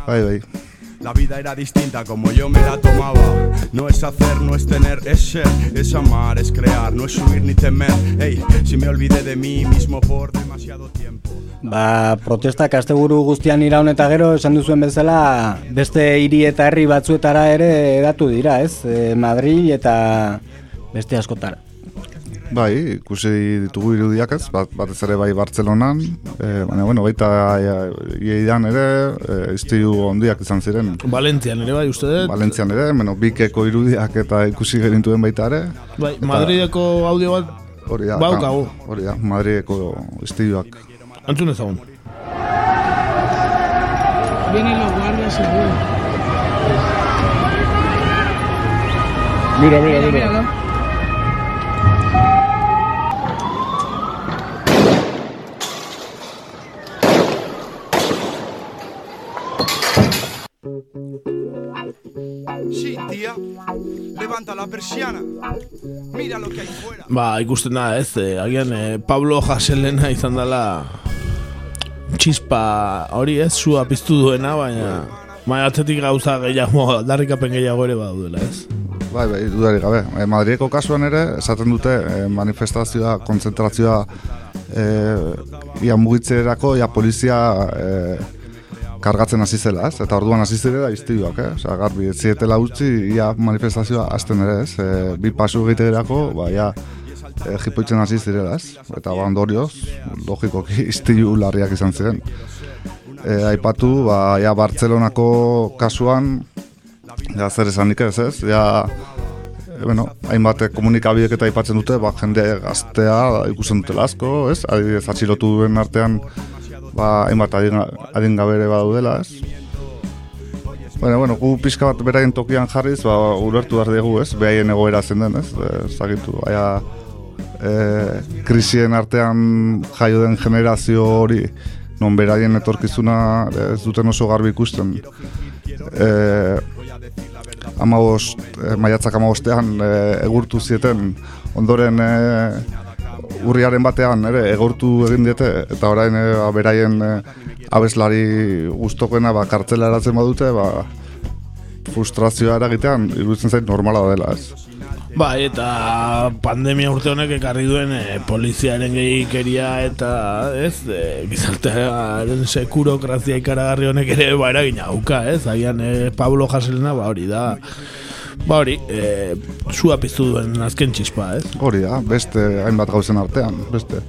Bai, bai. La vida era distinta como yo me la tomaba. No es hacer, no es tener, es ser, es amar, es crear, no es subir ni temer. Ey, si me olvidé de mí mismo por demasiado tiempo. Ba, protestak asteburu guztian iraun eta gero esan duzuen bezala beste hiri eta herri batzuetara ere edatu dira, ez? E, Madrid eta beste askotara. Bai, ikusi ditugu irudiak ez, bat, batez ere bai Bartzelonan, e, baina, bueno, baita ieidan ere, e, iztiu ondiak izan ziren. Valentzian ere bai, uste dut? Valentzian ere, bueno, bikeko irudiak eta ikusi gerintuen baita ere. Bai, Madrideko audio bat Hori da, baukagu. hori da, Madrideko iztiuak. Antzun ezagun. Vienen los guardias y bueno. Mira, mira, mira. Ba, ikusten da, ez, eh, agian eh, Pablo Jaselena izan dela txispa hori ez, sua piztu duena, baina baina atzetik gauza gehiago, aldarrikapen gehiago ere badaudela, ez? Bai, bai, dudarik gabe. E, Madrideko kasuan ere, esaten dute e, manifestazioa, kontzentrazioa e, ia mugitzerako, ia polizia e, kargatzen hasi zela, ez? Eta orduan hasi zirela iztiduak, eh? Osea, garbi, ez zietela utzi, ia manifestazioa hasten ere, ez? E, bi pasu egitegerako, ba, ia e, jipoitzen hasi zirela, ez? Eta ba, ondorioz, logikoki iztidu larriak izan ziren. E, aipatu, ba, ja, Bartzelonako kasuan, ja, zer esanik ez, ez? Ja, e, bueno, hainbat komunikabiek eta aipatzen dute, ba, jende gaztea ikusten dutela asko, ez? Adibidez, atxilotu duen artean, ba, hainbat adin, gabere badaudela, ez? Bueno, bueno, gu pixka bat beraien tokian jarriz, ba, ulertu behar dugu, ez? Behaien egoera zen den, ez? E, zagitu, baina e, krisien artean jaio den generazio hori, non beraien etorkizuna ez duten oso garbi ikusten. E, amabost, e, maiatzak amabostean e, egurtu zieten, ondoren e, urriaren batean ere egurtu egin diete eta orain e, ba, beraien e, abeslari gustokoena ba kartzela eratzen badute ba frustrazioa eragitean iruditzen zait normala dela ez. Bai, eta pandemia urte honek ekarri duen e, poliziaren gehikeria eta ez, e, gizartearen sekurokrazia ikaragarri honek ere ba eragina auka, ez? Agian e, Pablo Jaselena ba hori da Ba hori, e, sua piztu duen azken txispa, ez? Hori da, beste hainbat gauzen artean, beste.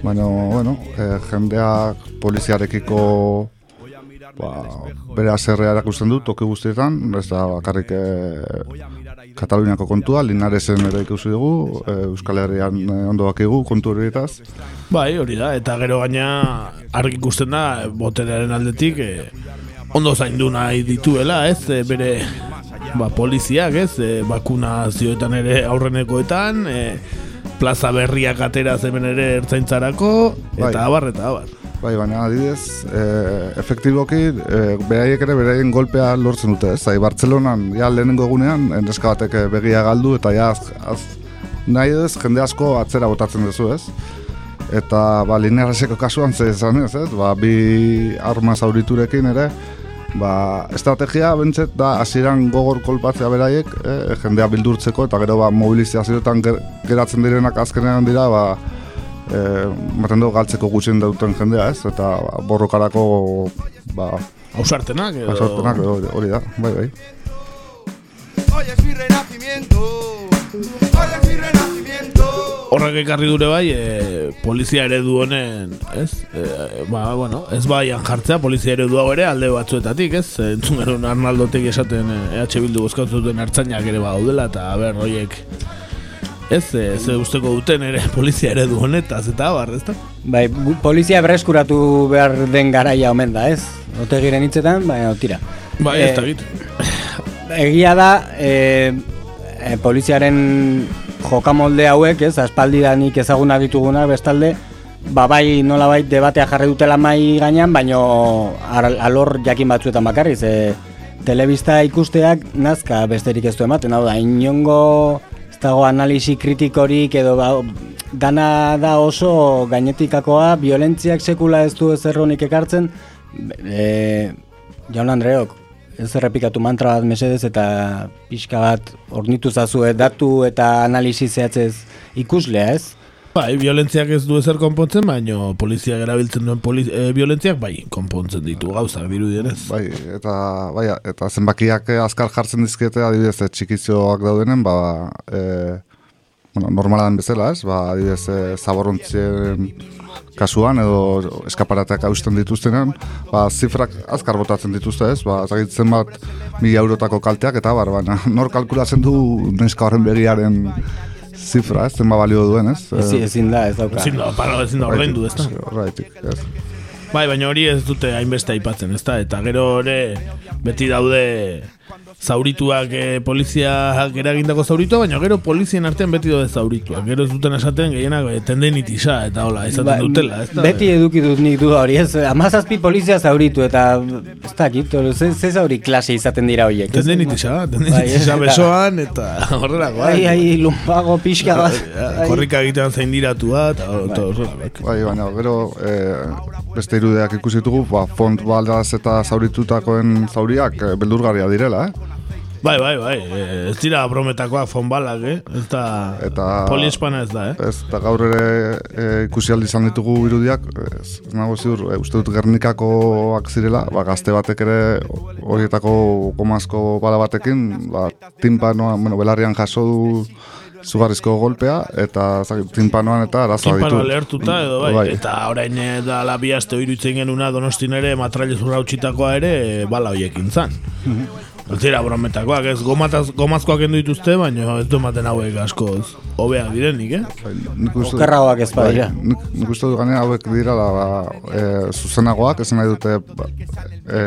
Baina, bueno, e, jendeak poliziarekiko ba, bere azerrea erakusten du, toki guztietan, ez da bakarrik e, Kataluniako kontua, Linaresen ere ikusi dugu, e, Euskal Herrian e, ondo bakigu kontu horietaz. Bai, hori da, eta gero gaina argi ikusten da, boterearen aldetik, e, ondo zaindu nahi dituela, ez, bere ba, poliziak, ez, e, bakunazioetan ere aurrenekoetan, e, plaza berriak atera zemen ere ertzaintzarako, eta Bai. abar, eta abar. Bai, baina adibidez, e, efektiboki, e, beraiek ere beraien golpea lortzen dute, ez? Zai, Bartzelonan, ja lehenengo egunean, neska batek eh, begia galdu, eta ja, az, az, nahi ez, jende asko atzera botatzen duzu, ez? Eta, ba, linearraseko kasuan ze esan ez, ez? Ba, bi arma zauriturekin ere, ba, estrategia bentset da hasieran gogor kolpatzea beraiek, eh, jendea bildurtzeko, eta gero ba, mobilizazioetan ger, geratzen direnak azkenean dira, ba, e, maten dugu galtzeko gutxien duten jendea, ez? Eta ba, borrokarako, ba... Ausartenak edo... Ausartenak edo, hori da, bai, bai. Hoy es mi renacimiento. Hoy es mi renacimiento. Horrek ekarri dure bai, e, polizia eredu honen, ez? E, ba, bueno, ez baian jartzea, polizia eredu hau ere alde batzuetatik, ez? E, Entzun genuen Arnaldotek esaten e, EH Bildu bozkatu duten hartzainak ere badaudela, eta ber, horiek ez, e, ze usteko duten ere polizia eredu honetaz, eta abar, ez da? Bai, polizia berreskuratu behar den garaia omen da, ez? Otegiren hitzetan, baina tira. Bai, ez da git. Egia da, e, e, poliziaren jokamolde hauek, ez, aspaldidanik ezaguna ditugunak bestalde, ba bai nolabait debatea jarri dutela mai gainean, baino alor jakin batzuetan bakarriz, e, telebista ikusteak nazka besterik ez du ematen, hau da, inongo ez dago analisi kritikorik edo ba, dana da oso gainetikakoa, violentziak sekula ez du ezer honik ekartzen, e, jaun Andreok, ez errepikatu mantra bat mesedez eta pixka bat ornitu zazue datu eta analisi zehatzez ikuslea ez? Bai, violentziak ez du ezer konpontzen, baino polizia erabiltzen duen e, violentziak bai konpontzen ditu gauzak dirudienez. Bai, eta bai, eta zenbakiak azkar jartzen dizkiete adibidez txikizioak daudenen, ba e, bueno, normalan bezala, ez? Ba, adibidez e, zaborrontzien kasuan edo eskaparateak hausten dituztenean, ba, zifrak azkar botatzen dituzte, ez? Ba, zagitzen bat mi eurotako kalteak eta bar, baina nor kalkulatzen du neska horren begiaren zifra, ez zenba balio duen, ez? Ezin, ezin da, ez dauka. Ezin da, para, ezin da ordaindu, ez da. Horraitik, ez. Bai, baina hori ez dute hainbeste aipatzen, ez da? Eta gero ere beti daude zaurituak e, poliziak eragindako zauritua, baina gero polizien artean beti daude zaurituak. Gero ez duten esaten gehienak e, tendenitisa eta hola, esaten ba, dutela. Ez da? Beti eduki dut nik du hori, ez? Amazazpi polizia zauritu eta ez da, gitu, ze, ze zauri klase izaten dira horiek. Tendenitisa, tendenitisa bai, besoan eta horrelako. Ai, ai, lumpago pixka bat. Korrika egitean zain diratua eta bai. bai, baina gero e, beste irudeak ikusitugu, ba, font baldaz eta zauritutakoen zauriak beldurgarria direla, eh? Bai, bai, bai, ez dira brometakoak fonbalak, eh? Ez da eta, poliespana ez da, eh? Ez da gaur ere e, ikusi aldi izan ditugu irudiak, ez, ez nago ziur, e, uste dut Gernikakoak zirela, ba, gazte batek ere horietako komazko bala batekin, ba, timpanoa, bueno, belarrian jaso du zugarrizko golpea eta zaki, timpanoan eta arazoa ditu. Timpanoa lehertuta edo bai. bai. Eta orain da la biazte oirutzen genuna donostin ere matraile zurra ere bala hoiekin zan. Mhm. Zira brometakoak, ez gomataz, gomazkoak endu dituzte, baina ez du ematen hauek asko hobea direnik, eh? Okerragoak ez badira. Bai, nik uste dut ganea hauek dira da, ba, e, zuzenagoak, ez nahi dute ba, e,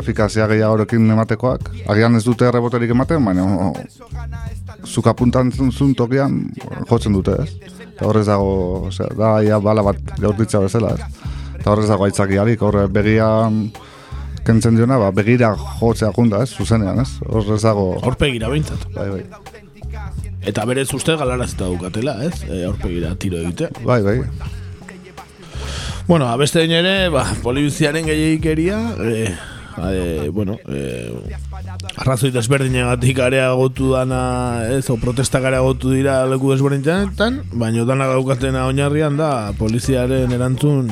efikazia gehiagorekin ematekoak. Agian ez dute reboterik ematen, baina o, zuka puntan zun tokian jotzen dute, ez? Eta horrez dago, ose, da, ia bala bat jaurtitza bezala, ez? Eta horrez dago aitzakiarik, horre begian kentzen diona, ba, begira jotzea junda, ez, zuzenean, ez? Horrez dago... Horpegira behintzat. Bai, bai. Eta berez uste galarazita dukatela, ez? E, horpegira tiro egite. Bai, bai. Bueno, abeste ere, ba, polibiziaren gehiagikeria, e, e, bueno, e, arrazoi desberdinegatik areagotu dana, ez, o protestak areagotu dira leku desberdinetan, baina dana gaukatena oinarrian da poliziaren erantzun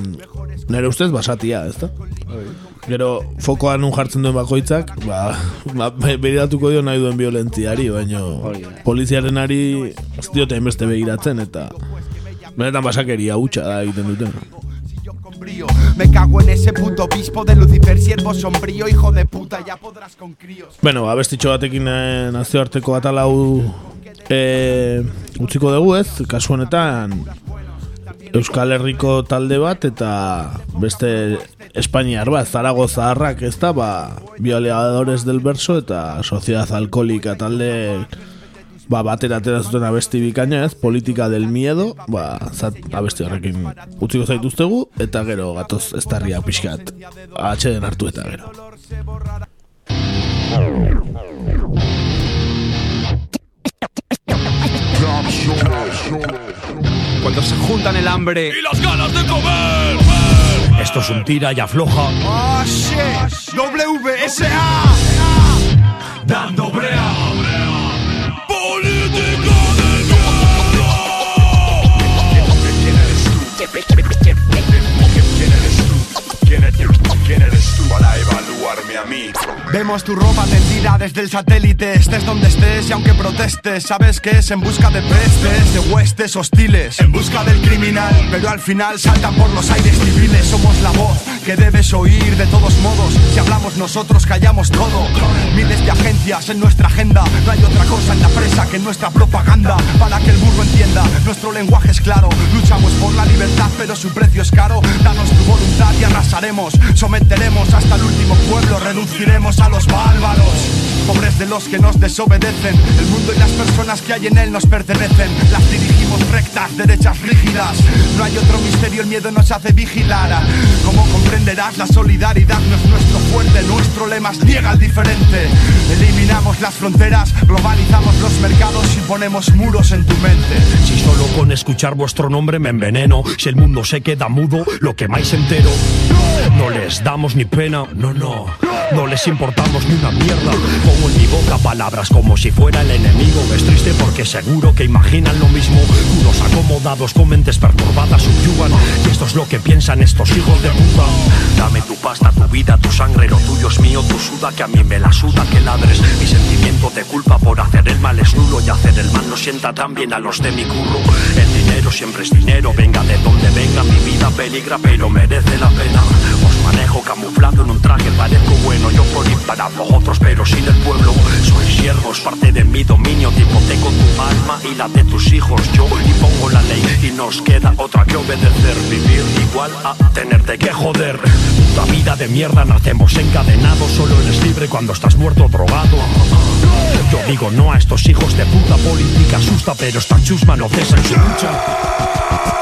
nire ustez basatia, ez da? Bai. Gero fokoa nun jartzen duen bakoitzak, ba, ba begiratuko dio nahi duen violentziari, baina poliziaren ari ez diote enbeste begiratzen eta benetan basakeria hutsa da egiten duten. Me cago en ese puto obispo de Lucifer, siervo sombrío, hijo de puta, ya podrás con críos. Bueno, abestitxo batekin eh, nazioarteko atalau eh, utziko dugu ez, kasu honetan Euskal Herriko talde bat eta beste Espainiar bat, Zaragoza harrak ez da, ba, Bioleadores del Verso eta Sociedad Alkolika talde ba, batera atera zuten abesti bikaina ez, Politika del Miedo, ba, zat, abesti horrekin utziko zaituztegu, eta gero gatoz ez tarria pixkat, atxeden hartu eta gero. Cuando se juntan el hambre y las ganas de comer. Esto es un tira y afloja. ¡Oh, shit! WSA. Dando brea. Vemos tu ropa tendida desde el satélite, estés donde estés y aunque protestes, sabes que es en busca de prestes, de huestes hostiles, en busca del criminal, pero al final saltan por los aires civiles, somos la voz que debes oír de todos modos, si hablamos nosotros callamos todo, miles de agencias en nuestra agenda, no hay otra cosa en la presa que nuestra propaganda, para que el burro entienda, nuestro lenguaje es claro, luchamos por la libertad pero su precio es caro, danos tu voluntad y arrasaremos, someteremos hasta el último pueblo, reduciremos a los bárbaros. Pobres de los que nos desobedecen. El mundo y las personas que hay en él nos pertenecen. Las dirigimos rectas, derechas rígidas. No hay otro misterio, el miedo nos hace vigilar. Como comprenderás, la solidaridad no es nuestro fuerte, nuestro lema es niega al diferente. Eliminamos las fronteras, globalizamos los mercados y ponemos muros en tu mente. Si solo con escuchar vuestro nombre me enveneno, si el mundo se queda mudo, lo que más entero. No les damos ni pena, no, no. No les importamos ni una mierda. En mi boca palabras como si fuera el enemigo. Es triste porque seguro que imaginan lo mismo. Unos acomodados con mentes perturbadas subyugan. Y esto es lo que piensan estos hijos de puta. Dame tu pasta, tu vida, tu sangre, lo tuyo es mío, tu suda, que a mí me la suda que ladres. Mi sentimiento de culpa por hacer el mal es nulo y hacer el mal no sienta tan bien a los de mi curro. Dinero siempre es dinero, venga de donde venga, mi vida peligra, pero merece la pena. Os manejo camuflado en un traje, parezco bueno, yo por ir para vosotros, pero sin el pueblo. Soy siervos, parte de mi dominio, te hipoteco tu alma y la de tus hijos. Yo impongo la ley y nos queda otra que obedecer. Vivir igual a tenerte que joder. Puta vida de mierda, nacemos encadenados, solo eres libre cuando estás muerto drogado. Yo digo no a estos hijos de puta política asusta, pero esta chusma no cesa en su lucha. Whoa!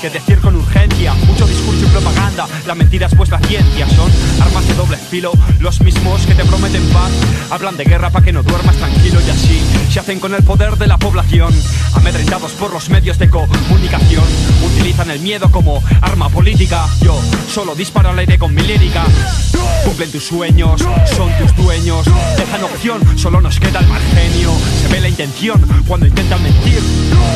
Que decir con Mucho discurso y propaganda. La mentira es vuestra ciencia. Son armas de doble filo. Los mismos que te prometen paz. Hablan de guerra para que no duermas tranquilo y así. Se hacen con el poder de la población. Amedrentados por los medios de comunicación. Utilizan el miedo como arma política. Yo solo disparo al aire con mi lírica. Cumplen tus sueños, son tus dueños. Dejan opción, solo nos queda el mal genio. Se ve la intención cuando intentan mentir.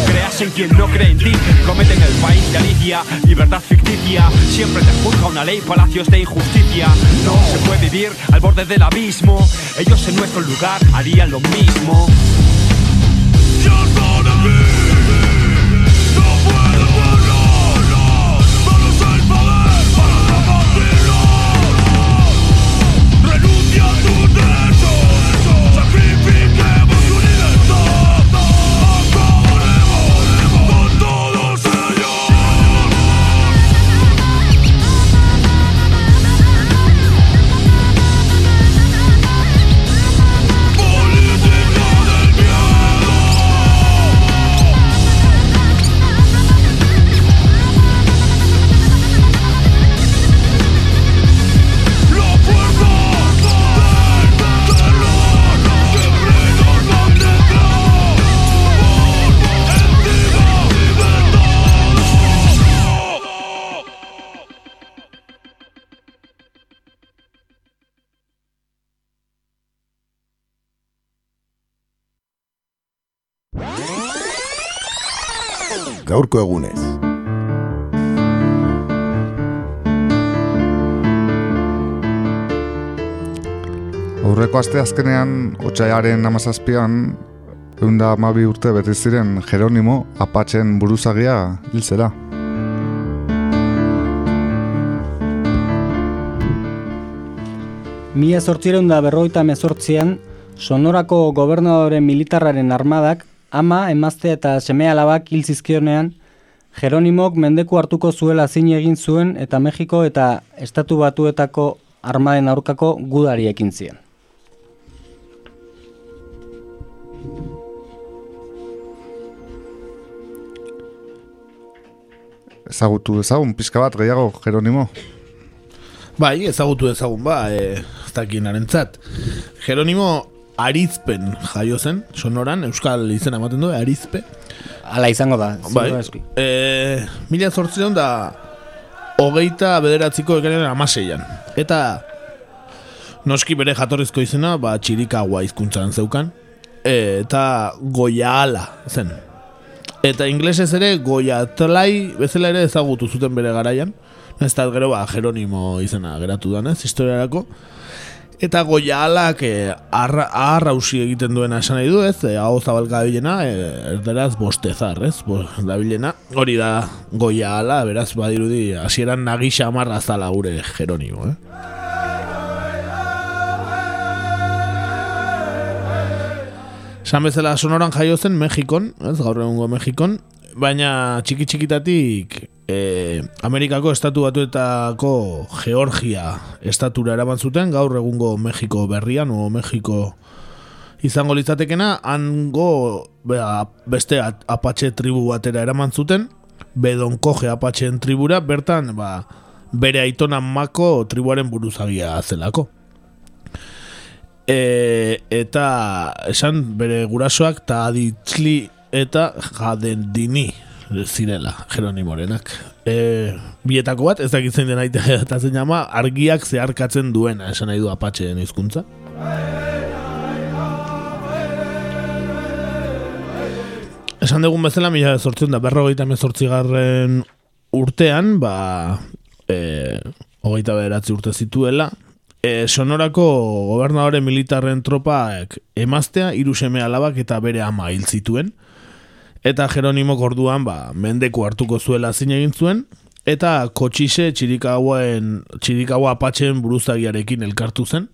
Creas en quien no cree en ti. Prometen el país de Alicia, libertad ficticia. Siempre te juzga una ley, palacios de injusticia. No se puede vivir al borde del abismo. Ellos en nuestro lugar harían lo mismo. Gaurko egunez. Aurreko aste azkenean, otxaiaren amazazpian, eunda amabi urte bete ziren Jeronimo apatzen buruzagia hil zela. Mila zortzireun da berroita mezortzian, Sonorako gobernadoren militarraren armadak, ama, emazte eta seme alabak hil zizkionean, Jeronimok mendeku hartuko zuela zin egin zuen eta Mexiko eta Estatu Batuetako armaden aurkako gudari ekin zien. Ezagutu ezagun, pixka bat gehiago, Jeronimo. Bai, ezagutu ezagun ba, e, ez dakin arentzat. Jeronimo Arizpen jaio zen, sonoran, euskal izena ematen du, Arizpe. Hala izango da, Bai, aski. e, mila zortzion da hogeita bederatziko ekaren amaseian. Eta noski bere jatorrizko izena, ba, txirikagua hizkuntzan zeukan. e, eta goiala zen. Eta inglesez ere goiatlai bezala ere ezagutu zuten bere garaian. Ez da gero ba, Jeronimo izena geratu danez, historiarako. Eta goialak e, arra, arrausi egiten duena esan nahi du, ez? E, hau zabalka bilena, e, erderaz bostezar, ez? Bo, da bilena, hori da goiala, beraz badirudi, hasieran nagisa amarra zala gure Jeronimo, eh? Esan bezala sonoran jaio zen Mexikon, ez gaur egungo Mexikon, baina txiki txikitatik e, Amerikako estatu batuetako Georgia estatura eraman zuten, gaur egungo Mexiko berrian, o Mexiko izango litzatekena, hango bea, beste at, apatxe tribu batera eraman zuten, bedonkoge apatxeen tribura, bertan ba, bere aitonan mako tribuaren buruzagia zelako. E, eta esan bere gurasoak eta aditzli eta jadendini zirela Jeronimorenak. E, bietako bat, ez dakitzen den aite eta zen jama, argiak zeharkatzen duena, esan nahi du apatxeen hizkuntza. Esan dugun bezala, mila sortzen da, berrogeita mezortzigarren urtean, ba, e, hogeita beratzi urte zituela, e, sonorako gobernadore militarren tropaek emaztea, hiru seme alabak eta bere ama hil zituen, eta Jeronimo orduan ba, mendeko hartuko zuela zin egin zuen, eta kotxise txirikauen, txirikaua apatxen buruzagiarekin elkartu zen,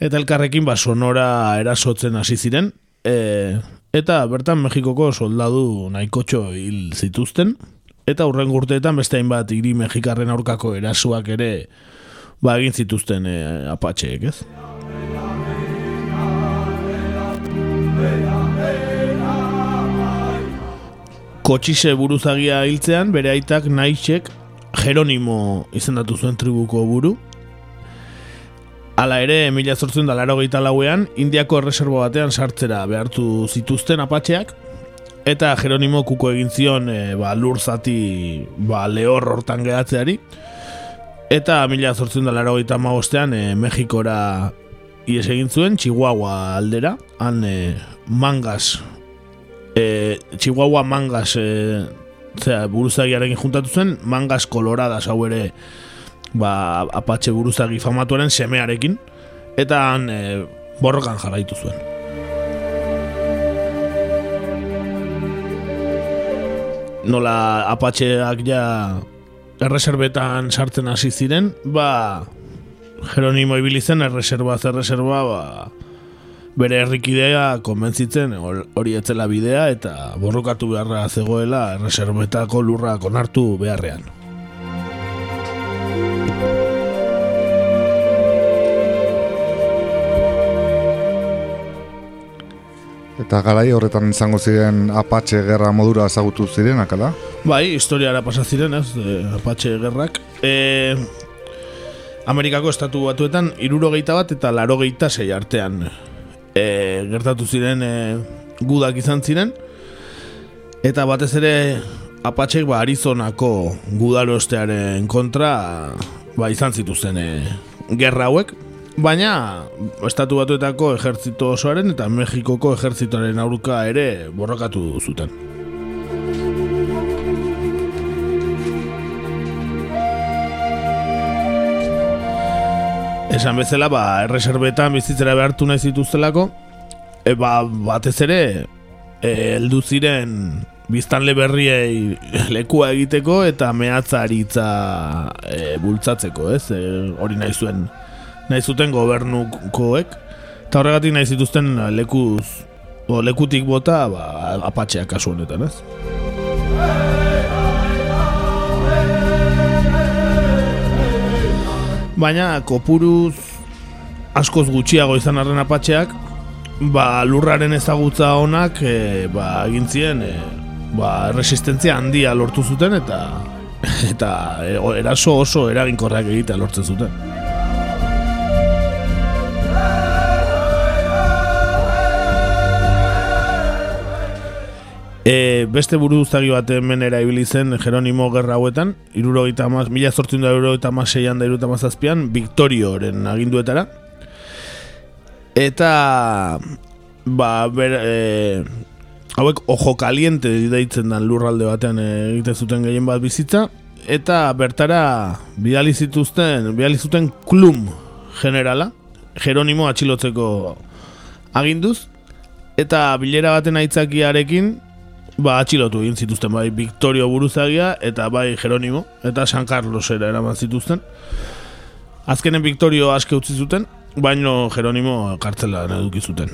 eta elkarrekin ba, sonora erasotzen hasi ziren, e, eta bertan Mexikoko soldadu nahikotxo hil zituzten, eta hurren urteetan beste hainbat hiri mexikarren aurkako erasuak ere ba egin zituzten e, apatxeek, ez? Kotxise buruzagia hiltzean, bere aitak naixek Jeronimo izendatu zuen tribuko buru. Hala ere, mila zortzen da laro lauean, Indiako erreserbo batean sartzera behartu zituzten apatxeak, eta Jeronimo kuko egin zion e, ba, lur zati ba, lehor hortan gehatzeari, eta mila zortzen da laro gaita magostean e, Mexikora ies egin zuen, Chihuahua aldera, han e, mangas e, Chihuahua mangas e, zera, buruzagiarekin juntatu zen mangas koloradas hau ere ba, apatxe buruzagi famatuaren semearekin eta han e, borrokan jarraitu zuen. Nola apatxeak ja erreserbetan sartzen hasi ziren ba Jeronimo ibili zen erreserba erreserba ba, bere herrikidea konbentzitzen hori etzela bidea eta borrokatu beharra zegoela erreserbetako lurra konartu beharrean. Eta garai horretan izango ziren Apache gerra modura ezagutu ziren, akala? Bai, historiara pasa ziren, ez, e, Apache gerrak. E, Amerikako estatu batuetan, irurogeita bat eta larogeita sei artean e, gertatu ziren e, gudak izan ziren. Eta batez ere Apatxek ba, Arizonako gudarostearen kontra ba, izan zituzten e, gerra hauek. Baina, estatu batuetako ejertzito osoaren eta Mexikoko ejertzitoaren aurka ere borrokatu zuten. Esan bezala, ba, erreserbetan bizitzera behartu nahi zituztelako, e, ba, batez ere, e, heldu ziren biztanle berriei lekua egiteko eta mehatzaritza e, bultzatzeko, ez? E, hori nahi zuen nahi zuten gobernukoek eta horregatik nahi zituzten lekuz o, lekutik bota ba, apatxeak kasu honetan, ez? Baina kopuruz askoz gutxiago izan arren apatxeak ba, lurraren ezagutza honak e, ba, egintzien e, ba, resistentzia handia lortu zuten eta eta e, eraso oso eraginkorrak egitea lortzen zuten. E, beste buru bat hemen ibili zen Jeronimo gerra hauetan, mila zortzin da irurogeita amazeian da irurogeita amazazpian, Victorioren aginduetara. Eta ba, ber, e, hauek ojo kaliente deitzen dan lurralde batean e, egite zuten gehien bat bizitza, eta bertara bidali zituzten, bidali zuten klum generala, Jeronimo atxilotzeko aginduz, eta bilera baten aitzakiarekin, ba, atxilotu egin zituzten, bai, Victorio buruzagia, eta bai, Jeronimo, eta San Carlosera eraman zituzten. Azkenen Victorio aske utzi zuten, baino Jeronimo kartzelan eduki zuten.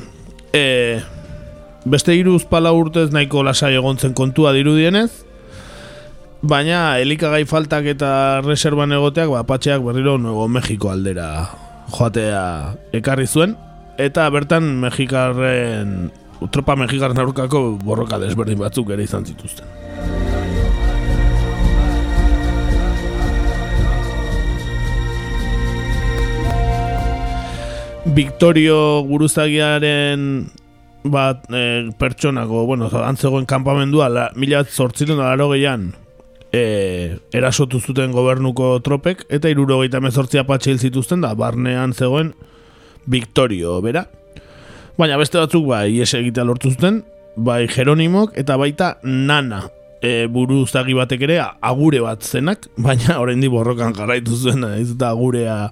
E, beste hiru pala urtez nahiko lasai egontzen kontua dirudienez, baina elikagai faltak eta reserban egoteak, ba, patxeak berriro Nuevo Mexiko aldera joatea ekarri zuen, eta bertan Mexikarren, tropa Mexikarren aurkako borroka desberdin batzuk ere izan zituzten. Victorio guruzagiaren bat e, pertsonako, bueno, antzegoen kanpamendua, la, mila zortziren da laro gehian, e, erasotu zuten gobernuko tropek, eta iruro gehieta mezortzia patxe hil zituzten da, barnean zegoen Victorio, bera? Baina beste batzuk, bai, ies egitea lortu zuten, bai, Jeronimok, eta baita Nana, e, buruzagi batek ere, agure bat zenak, baina oraindik borrokan jarraitu zuen, ez da agurea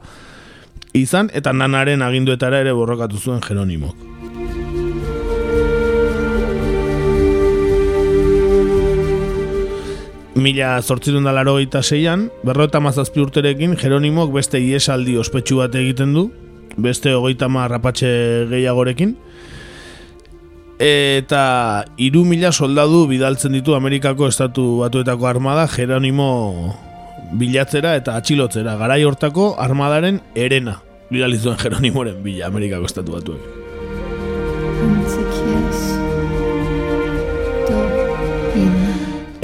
izan, eta nanaren aginduetara ere borrokatu zuen Jeronimok. Mila zortzirun da laro eta zeian, berrota mazazpi urterekin, Jeronimok beste iesaldi ospetsu bat egiten du, beste hogeita rapatxe gehiagorekin, eta iru mila soldadu bidaltzen ditu Amerikako estatu batuetako armada Jeronimo bilatzera eta atxilotzera, garai hortako armadaren erena bidali zuen Jeronimoren bila Amerikako estatu batuek.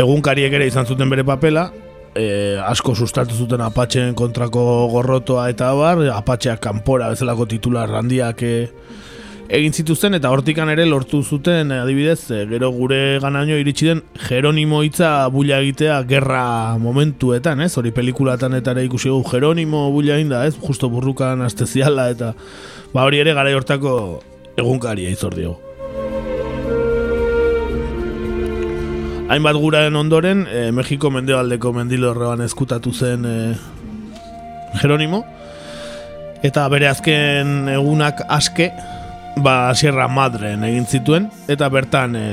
Egunkariek ere izan zuten bere papela, e, asko sustatu zuten apatxeen kontrako gorrotoa eta bar, apatxeak kanpora bezalako titular handiak e, egin zituzten eta hortikan ere lortu zuten adibidez e, gero gure ganaino iritsi den Jeronimo hitza bulla egitea gerra momentuetan, ez? Hori pelikulatan eta ere ikusi Jeronimo bulla da, ez? Justo burrukan asteziala eta ba hori ere gara hortako egunkaria izor diogu. Hainbat guraren ondoren, e, Mexiko mendebaldeko mendilorroan eskutatu zen e, Jeronimo. Eta bere azken egunak aske, ba Sierra Madren egin zituen eta bertan e,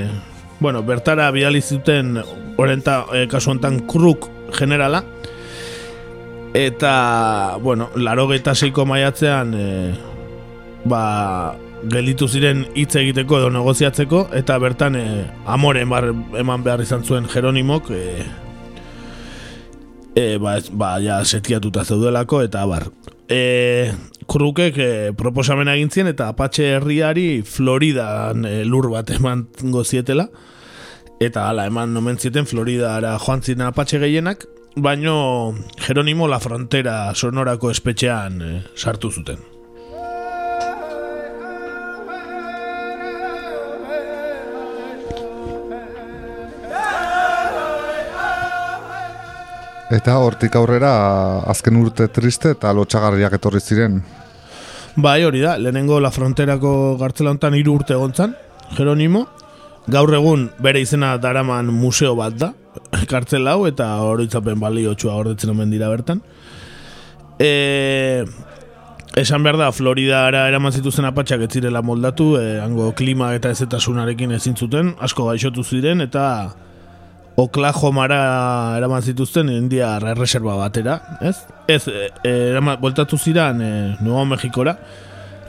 bueno, bertara bidali zuten orenta e, kasu hontan kruk generala eta bueno, 86ko maiatzean e, ba gelitu ziren hitz egiteko edo negoziatzeko eta bertan e, amore eman behar izan zuen Jeronimok e, e, ba, ba ja setiatuta zeudelako eta bar. E, krukek e, proposamena egin zien eta Apache herriari Floridan e, lur bat eman gozietela eta hala eman nomen zieten Floridara joan ziren Apache gehienak baino Jeronimo la frontera sonorako espetxean e, sartu zuten Eta hortik aurrera azken urte triste eta lotxagarriak etorri ziren. Bai, hori da, lehenengo La Fronterako gartzela honetan hiru urte egontzan, Jeronimo. Gaur egun bere izena daraman museo bat da, kartzel hau, eta horitzapen baliotsua gordetzen omen dira bertan. E, esan behar da, Florida ara eraman zituzen apatxak ez zirela moldatu, e, hango klima eta ezetasunarekin ezin zuten, asko gaixotu ziren, eta Oklahomara eraman zituzten India reserva batera, ez? Ez, e, e, eraman, voltatu ziren e, Nuevo Mexikora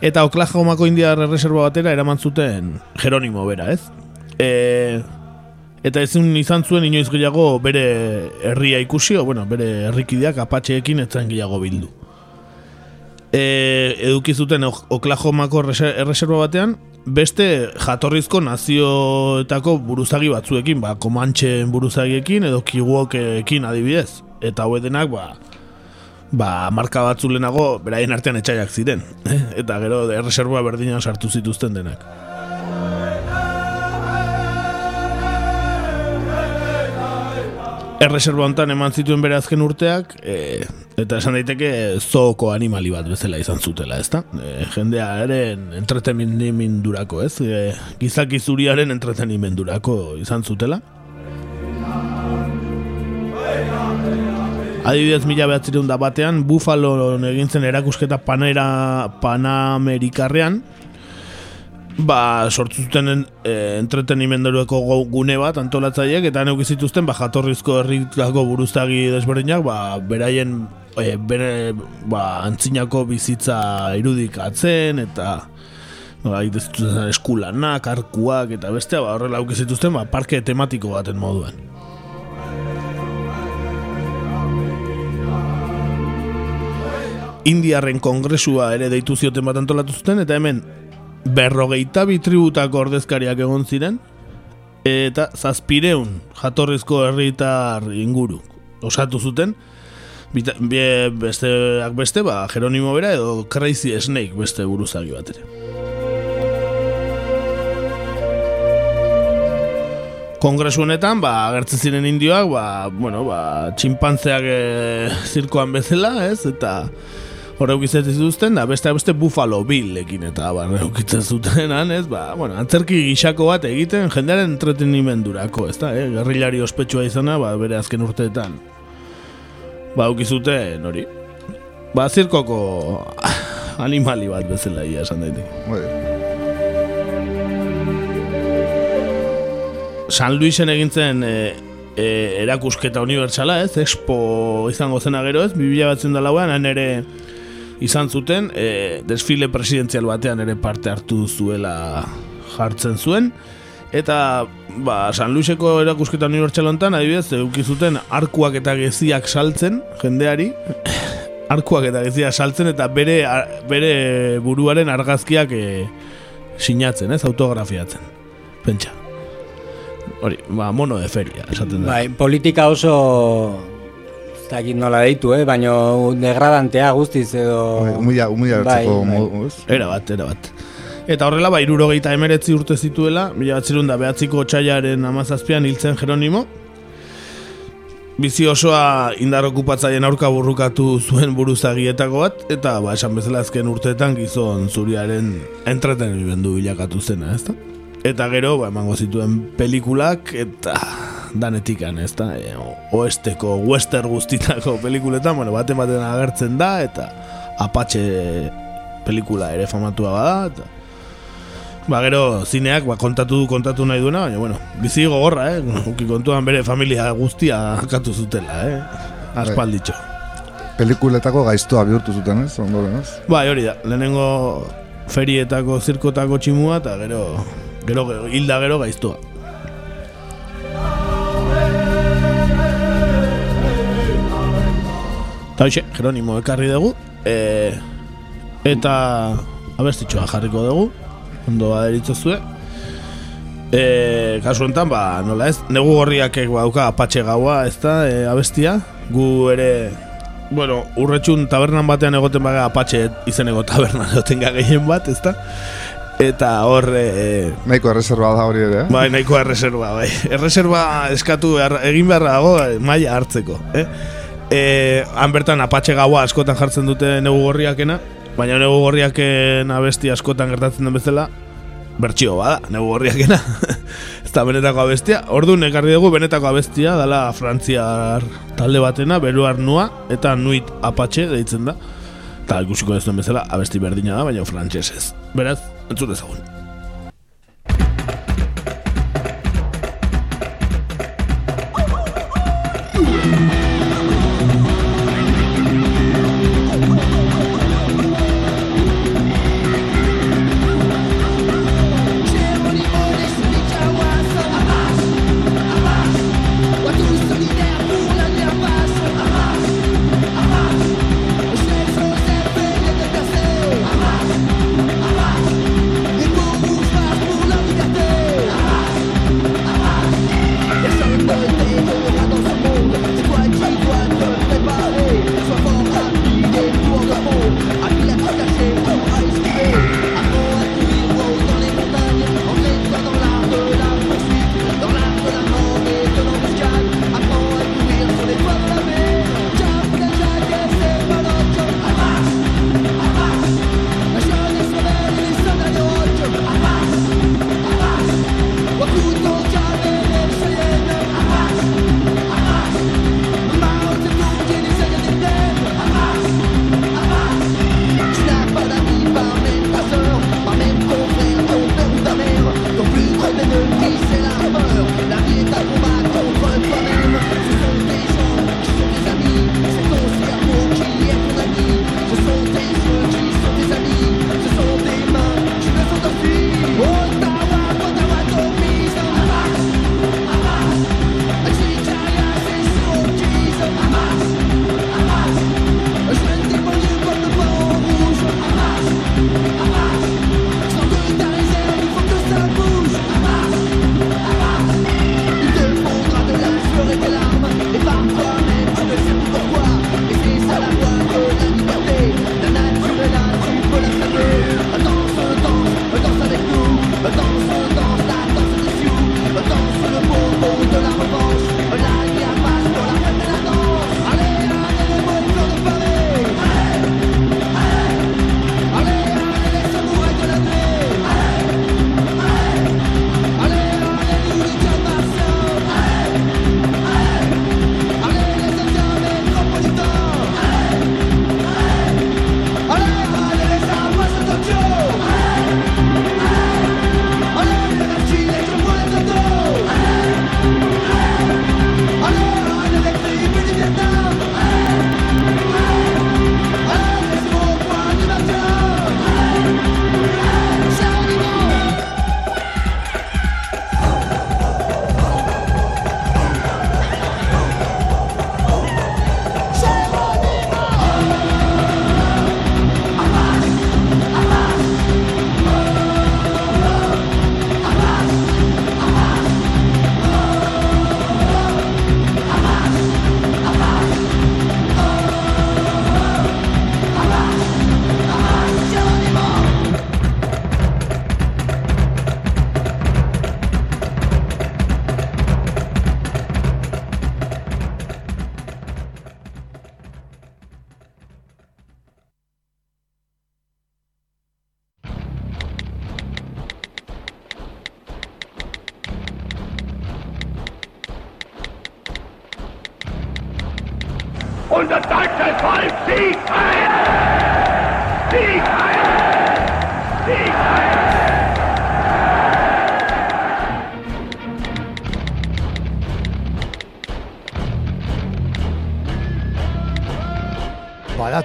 eta Oklahomako India reserva batera eraman zuten Jeronimo bera, ez? E, eta ezin izan zuen inoiz gehiago bere herria ikusi, o, bueno, bere herrikideak apatxeekin ez gehiago bildu. E, eduki zuten Oklahomako reserva batean, beste jatorrizko nazioetako buruzagi batzuekin, ba, komantxen buruzagiekin edo kiguokekin adibidez. Eta hau denak, ba, ba, marka batzu lehenago, beraien artean etxaiak ziren. Eh? Eta gero, erreserboa berdinan sartu zituzten denak. Erreserba hontan eman zituen bere azken urteak, e, Eta esan daiteke zooko animali bat bezala izan zutela, ezta? E, jendearen entretenimendurako, ez? E, gizaki zuriaren entretenimendurako izan zutela. Adibidez, mila behatzireun da batean, Buffalo egintzen erakusketa panera panamerikarrean, ba, sortu zuten e, entretenimendueko gune bat antolatzaileek eta neuki zituzten ba, jatorrizko herritako buruztagi desberdinak ba, beraien e, bere, ba, antzinako bizitza irudikatzen eta ba, eskulanak, arkuak eta bestea ba, horrela auki zituzten ba, parke tematiko baten moduan. Indiarren kongresua ere deitu zioten bat antolatu zuten eta hemen berrogeita bi tributako ordezkariak egon ziren eta zazpireun jatorrizko herritar inguru osatu zuten. Bita, besteak beste ba, Jeronimo bera edo Crazy Snake beste buruzagi bat ere. Kongresu honetan, ba, agertzen ziren indioak, ba, bueno, ba, tximpantzeak e, zirkoan bezala, ez, eta Hora eukitzen zituzten, da beste beste Buffalo Billekin eta bar eukitzen zuten, ez, ba, bueno, antzerki gixako bat egiten jendearen entretenimendurako, ez da, eh? gerrilari ospetsua izana, ba, bere azken urteetan. Ba, eukizuten, hori. Ba, zirkoko animali bat bezala ia esan daitek. San Luisen egintzen e, e, erakusketa unibertsala, ez, expo izango zena gero, ez, bibila batzen da lauan, ere izan zuten e, desfile presidenzial batean ere parte hartu zuela jartzen zuen. Eta ba, San Luiseko erakusketa unibertsal honetan adibidez eduki zuten arkuak eta geziak saltzen jendeari. Arkuak eta geziak saltzen eta bere bere buruaren argazkiak e, sinatzen, ez, autografiatzen. Pentsa. Hori, ba, mono de feria esaten da. Bai, politika oso Zagin nola deitu, eh? baina degradantea guztiz edo... Umila, umila bai, bai. Era bat, era bat. Eta horrela, ba, irurogeita emeretzi urte zituela, mila bat da behatziko txaiaren amazazpian hiltzen Jeronimo. Bizi osoa indar okupatzaien aurka burrukatu zuen buruzagietako bat, eta ba, esan bezala azken urteetan gizon zuriaren entretenimendu bilakatu zena, ezta? Eta gero, ba, emango zituen pelikulak, eta danetikan, ez da, e, oesteko, wester guztitako pelikuletan, bueno, baten baten agertzen da, eta apatxe pelikula ere famatua bada, eta ba, gero zineak ba, kontatu du kontatu nahi duena, baina, bueno, bizi gogorra, eh? Uki kontuan bere familia guztia akatu zutela, eh? Aspalditxo. Pelikuletako gaiztua bihurtu zuten, ez? Ondoren, ez? Bai, hori da, lehenengo ferietako, zirkotako tximua, eta gero, gero, hilda gero gaiztua. Eta hoxe, Jeronimo ekarri dugu e, Eta abestitxoa jarriko dugu Ondo baderitzo zue e, Kasu enten, ba, nola ez Negu gorriak dauka apatxe gaua Ez da, e, abestia Gu ere, bueno, urretxun tabernan batean egoten baga apatxe izeneko tabernan egoten gehien bat, ez da Eta hor... E, nahiko erreserba da hori ere, eh? Bai, nahiko erreserba, bai Erreserba eskatu egin beharra dago maila hartzeko, eh? E, han bertan apatxe gaua askotan jartzen dute negu gorriakena, baina negu gorriaken abesti askotan gertatzen den bezala, bertxio bada, negu gorriakena. ez da benetako abestia. Ordu nekarri dugu benetako abestia, dala frantziar talde batena, beruar nua, eta nuit apatxe deitzen da. Eta ikusiko ez duen bezala, abesti berdina da, baina frantsesez. Beraz, entzut ezagun.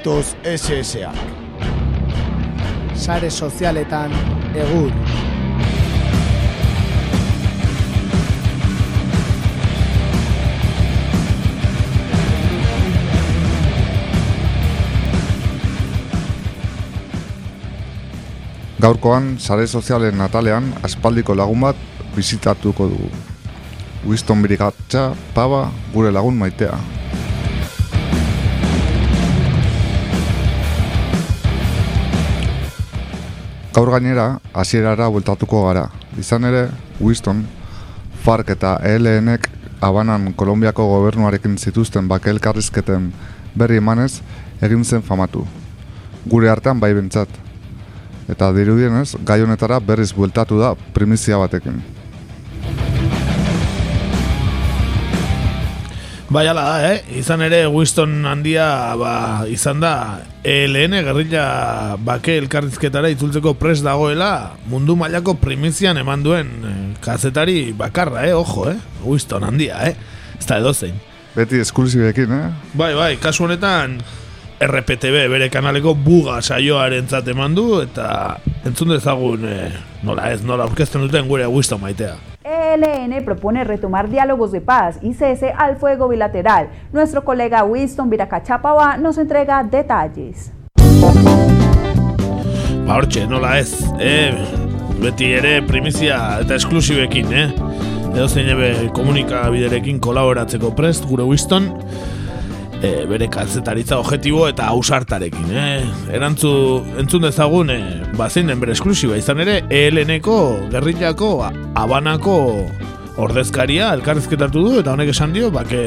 Badatoz SS-ak. Sare sozialetan egur. Gaurkoan, sare sozialen natalean, aspaldiko lagun bat bizitatuko dugu. Winston Birigatxa, paba, gure lagun maitea. Gaur gainera, hasierara bueltatuko gara. Izan ere, Winston, FARC eta ELN-ek Habanan Kolombiako gobernuarekin zituzten bake elkarrizketen berri emanez egin zen famatu. Gure artean bai bentsat. Eta dirudienez, gai honetara berriz bueltatu da primizia batekin. Bai, ala da, eh? Izan ere, Winston handia, ba, izan da, ELN gerrilla bake elkarrizketara itzultzeko pres dagoela mundu mailako primizian eman duen eh, kazetari bakarra, eh? Ojo, eh? Winston handia, eh? Ez da edozein. Beti esklusibekin, eh? Bai, bai, kasu honetan RPTB bere kanaleko buga saioaren eman du eta entzun dezagun eh, nola ez, nola orkesten duten gure Winston maitea. ELN propone retomar diálogos de paz y cese al fuego bilateral. Nuestro colega Winston Viracachapaba nos entrega detalles. Ba hortxe, nola ez, eh? beti ere primizia eta esklusibekin, eh? Edo zein ebe komunikabiderekin kolaboratzeko prest, gure Winston, e, bere kazetaritza objetibo eta ausartarekin, eh? Erantzu, entzun dezagun, e, bazein den bere esklusiba izan ere, ELN-eko, gerrillako, abanako ordezkaria elkarrizketatu du, eta honek esan dio, bake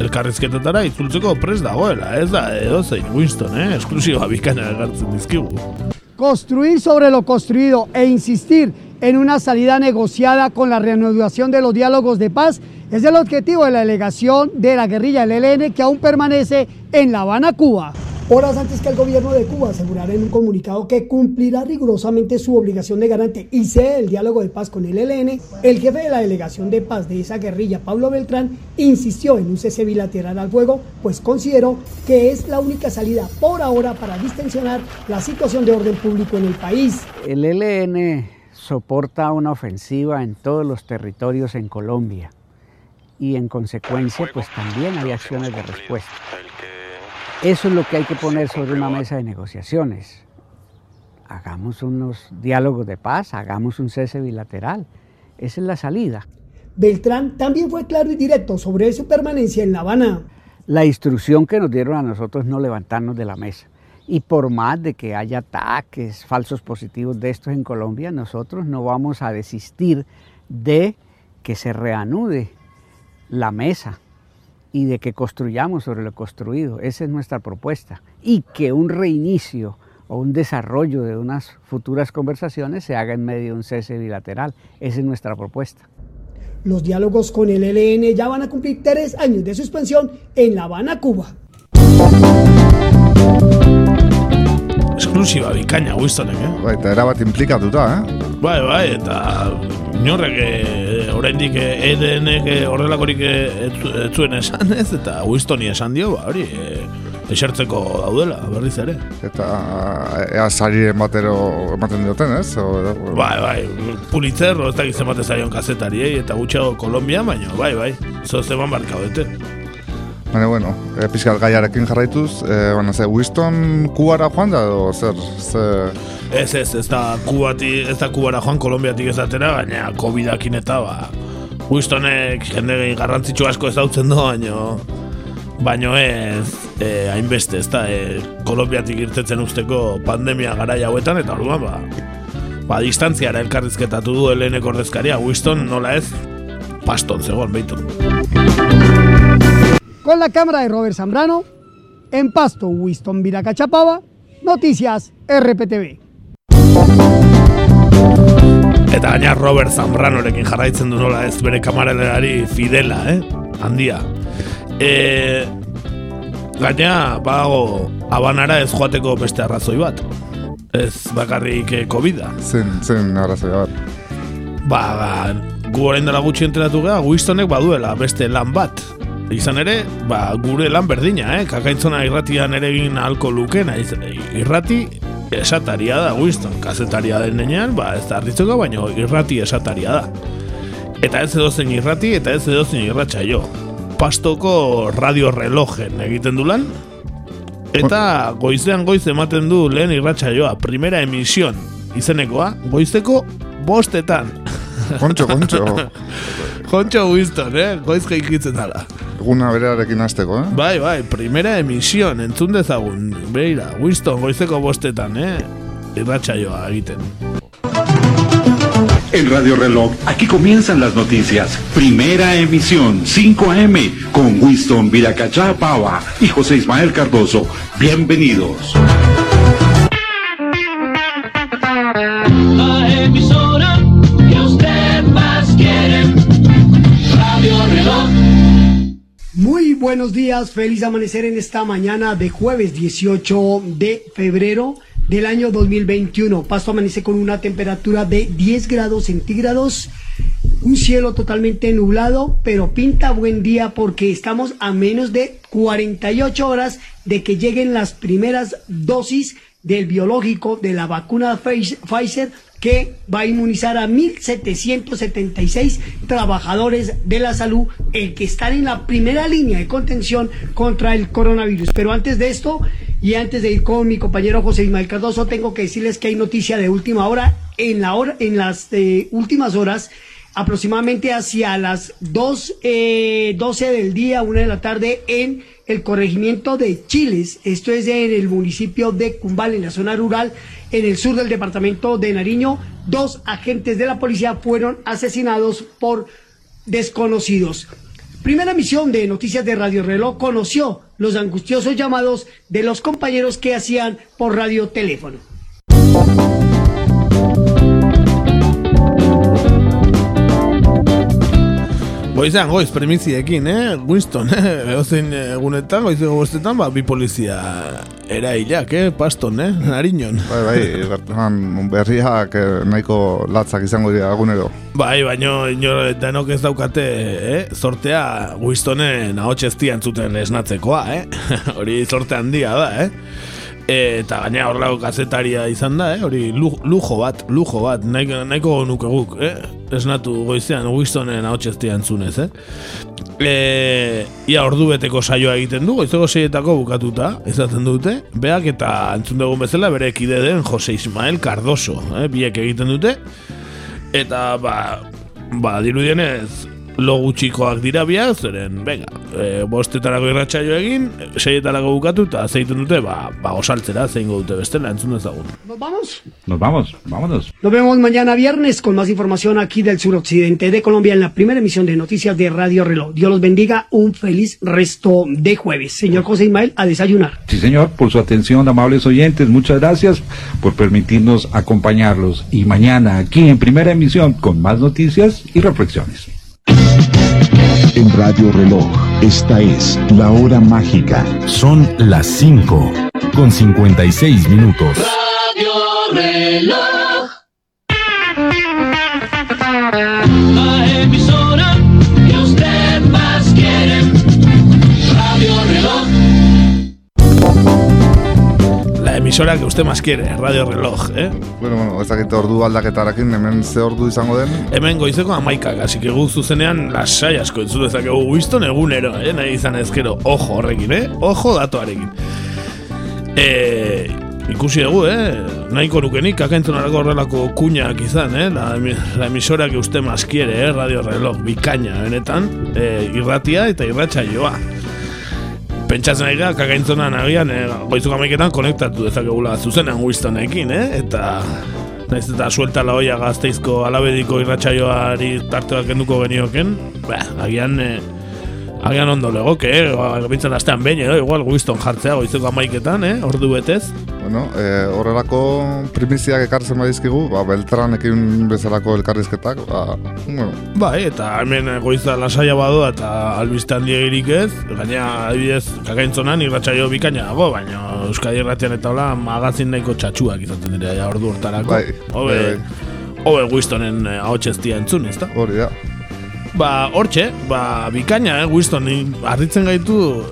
elkarrizketetara itzultzeko prest dagoela, ez da, edo zein, Winston, eh? Esklusiba bikaina egartzen dizkigu. Construir sobre lo construido e insistir en una salida negociada con la reanudación de los diálogos de paz es el objetivo de la delegación de la guerrilla del ELN que aún permanece en La Habana, Cuba. Horas antes que el gobierno de Cuba asegurara en un comunicado que cumplirá rigurosamente su obligación de garante y cede el diálogo de paz con el ELN, el jefe de la delegación de paz de esa guerrilla, Pablo Beltrán, insistió en un cese bilateral al fuego, pues consideró que es la única salida por ahora para distensionar la situación de orden público en el país. El ELN soporta una ofensiva en todos los territorios en Colombia y en consecuencia pues también hay acciones de respuesta. Eso es lo que hay que poner sobre una mesa de negociaciones. Hagamos unos diálogos de paz, hagamos un cese bilateral. Esa es la salida. Beltrán también fue claro y directo sobre su permanencia en La Habana. La instrucción que nos dieron a nosotros es no levantarnos de la mesa. Y por más de que haya ataques falsos positivos de estos en Colombia, nosotros no vamos a desistir de que se reanude la mesa y de que construyamos sobre lo construido. Esa es nuestra propuesta. Y que un reinicio o un desarrollo de unas futuras conversaciones se haga en medio de un cese bilateral. Esa es nuestra propuesta. Los diálogos con el ELN ya van a cumplir tres años de suspensión en La Habana, Cuba. Esklusiba bikaina Winstonek, eh? Bai, eta erabat implikatuta, eh? Bai, bai, eta inorrek oraindik eh, EDNek eh, horrelakorik eh, ez ez zuen esan ez, eta Winstoni esan dio, ba, hori, eh, esertzeko daudela, berriz ere. Eta ea sari ematero ematen dioten, ez? O, Bai, bai, Pulitzer, ez da gizem bat zaion kazetariei, eta gutxago Kolombian, baina, bai, bai, zoz eman barkaudete. Baina, bueno, e, pixkat gaiarekin jarraituz, e, bueno, ze, Winston kubara joan da, edo zer, ze... Ez, ez, ez da kubati, ez da kubara joan Kolombiatik ez atera, baina COVID-akin eta, ba, Winstonek jende garrantzitsu asko ez dautzen du, baino, baino ez, e, hainbeste, ez da, e, Kolombiatik irtetzen usteko pandemia garai hauetan, eta orduan, ba, ba, distantziara elkarrizketatu du heleneko ordezkaria, Winston nola ez, paston zegoen behitu. Con la cámara de Robert Zambrano, en Pasto, Winston Viracachapaba, Noticias RPTV. Eta gaina Robert Zambranorekin jarraitzen du nola ez bere kamarelari fidela, eh? Handia. E, Gainea, badago, abanara ez joateko beste arrazoi bat. Ez bakarrik eh, COVID-a. Zen, zen arrazoi bat. Ba, gu orain dela gutxi enteratu gara, Wistonek baduela beste lan bat. Izan ere, ba, gure lan berdina, eh? Kakaintzona irratian ere egin ahalko lukena. Irrati esataria da, Winston. Kazetaria den nenean, ba, ez da arditzeko, baina irrati esataria da. Eta ez edozen irrati, eta ez edozen irratxa jo. Pastoko radio relojen egiten du lan. Eta goizean goiz ematen du lehen irratxa joa. Primera emision izenekoa, goizeko bostetan. Kontxo, kontxo. Kontxo Winston, eh? Goiz geikitzen dala. Eguna berearekin hasteko, eh? Bai, bai, primera emisión, entzun dezagun. Beira, Winston, goizeko bostetan, eh? Irratxa joa egiten. En Radio Reloj, aquí comienzan las noticias. Primera emisión, 5 AM, con Winston Viracachá Pava y José Ismael Cardoso. Bienvenidos. Buenos días, feliz amanecer en esta mañana de jueves 18 de febrero del año 2021. Pasto amanece con una temperatura de 10 grados centígrados, un cielo totalmente nublado, pero pinta buen día porque estamos a menos de 48 horas de que lleguen las primeras dosis del biológico de la vacuna Pfiz- Pfizer que va a inmunizar a 1.776 trabajadores de la salud, el que están en la primera línea de contención contra el coronavirus. Pero antes de esto, y antes de ir con mi compañero José Ismael Cardoso, tengo que decirles que hay noticia de última hora. En, la hora, en las eh, últimas horas, aproximadamente hacia las 2, eh, 12 del día, 1 de la tarde, en el corregimiento de Chiles, esto es en el municipio de Cumbal, en la zona rural, en el sur del departamento de Nariño, dos agentes de la policía fueron asesinados por desconocidos. Primera misión de Noticias de Radio Reloj conoció los angustiosos llamados de los compañeros que hacían por radio Goizean, goiz, premiziekin, eh? Winston, eh? Eozein egunetan, goizeko bostetan, ba, bi polizia erailak, eh? Paston, eh? Nariñon. Bai, bai, bertan berriak eh, nahiko latzak izango dira agunero. Bai, baino, inor, denok ez daukate, eh? Sortea Winstonen ahots eztia entzuten esnatzekoa, eh? Hori sorte handia da, eh? Eta gaina horrelako kazetaria izan da, eh? hori lu- lujo bat, lujo bat, nahiko, nahiko nuke guk, eh? esnatu goizean Winstonen ahots eztia entzunez, eh? E, ia ordu beteko saioa egiten du, goizeko seietako bukatuta, izaten dute, beak eta entzun dugun bezala bere kide den Jose Ismael Cardoso, eh? biek egiten dute, eta ba, ba dirudienez lo gutxikoak dira biak, zeren, venga, e, bostetarako irratsaio egin, seietarako bukatu, eta zeiten dute, ba, ba osaltzera, zeingo dute bestela, entzun dezagun. ¿Nos vamos? Nos vamos, vámonos. Nos vemos mañana viernes con más información aquí del suroccidente de Colombia en la primera emisión de Noticias de Radio Reloj. Dios los bendiga, un feliz resto de jueves. Señor José Ismael, a desayunar. Sí, señor, por su atención, amables oyentes. Muchas gracias por permitirnos acompañarlos. Y mañana, aquí en primera emisión, con más noticias y reflexiones. En Radio Reloj, esta es la hora mágica. Son las 5 con 56 minutos. Radio Reloj. Emisora que usted más quiere, Radio Reloj, eh? Bueno, bueno, ez dakit ordu aldaketarekin, hemen ze ordu izango den. Hemen goizeko amaikak, así que gu zuzenean lasai asko entzun dezakegu Winston egunero, eh? Nahi izan ezkero, ojo horrekin, eh? Ojo datoarekin. Eh, ikusi dugu, eh? Nahiko nukenik, kakaintzonarako horrelako kuñak izan, eh? La, la emisora que usted más quiere, eh? Radio Reloj, bikaina, benetan, eh, irratia eta irratxa joa. Pentsatzen ari gara, kakaintzonan agian, eh, goizuko amaiketan konektatu dezakegula zuzenean Winstonekin, eh? Eta Naiz eta suelta la olla gazteizko alabediko irratsaioari tarte bat kenduko genioken, ba, agian eh, Agian ondo legoke, eh? Ba, Bintzen astean behin, edo, igual Winston jartzea goizeko amaiketan, eh? Ordu betez. Bueno, e, horrelako primiziak ekartzen badizkigu, ba, Beltranekin bezalako elkarrizketak, ba, bueno, Bai, eta hemen eh, goiza lasaia badoa eta albiste handiegirik ez, gaina adibidez kakaintzonan irratsaio bikaina dago, baina Euskadi irratian eta hola magazin nahiko txatxuak izaten dira ja ordu hortarako. Bai, Hobe, bai, hobe Wistonen eh, ahots ez dira entzun, ezta? hori da. Ba, hortxe, ba, bikaina, eh, Winston, harritzen gaitu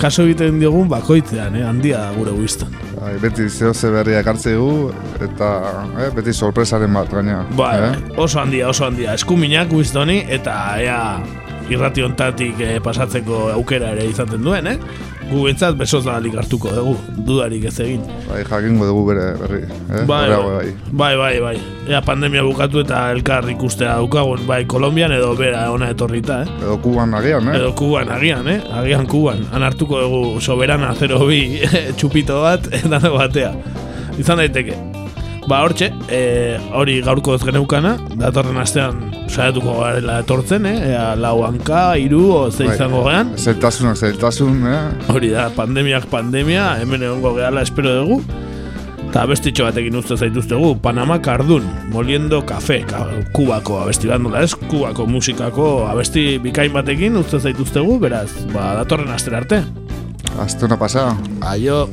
kaso egiten diogun bakoitzean, eh, handia gure Winston. Bai, beti zeo ze berria ekartze dugu, eta eh, beti sorpresaren bat, gaina. Ba, eh? oso handia, oso handia. Eskuminak Winstoni eta ea irrati hontatik eh, pasatzeko aukera ere izaten duen, eh? Gu bentsat besoz da hartuko dugu, dudarik ez egin. Bai, jakingo dugu bere berri. Eh? Bai, bai, bai, bai, bai. Ea pandemia bukatu eta elkar ikustea daukagun, bai, Kolombian edo bera ona etorrita, eh? Edo kuban agian, eh? Edo kuban agian, eh? Agian kuban. Han hartuko dugu soberana 02 txupito bat, dano batea. Izan daiteke. Ba, hortxe, e, hori gaurko ez geneukana, datorren astean saiatuko garela etortzen, eh? Ea lau hanka, iru, o ze Bai. izango gean. Zeltasunak zeltasun, eh? Hori da, pandemiak pandemia, hemen egongo gehala espero dugu. Eta abestitxo batekin uste zaituztegu, Panama Kardun, moliendo ka, kubako abesti bat nola ez, kubako musikako abesti bikain batekin uste zaituztegu, beraz, ba, datorren astera arte. Azte una pasada. Aio.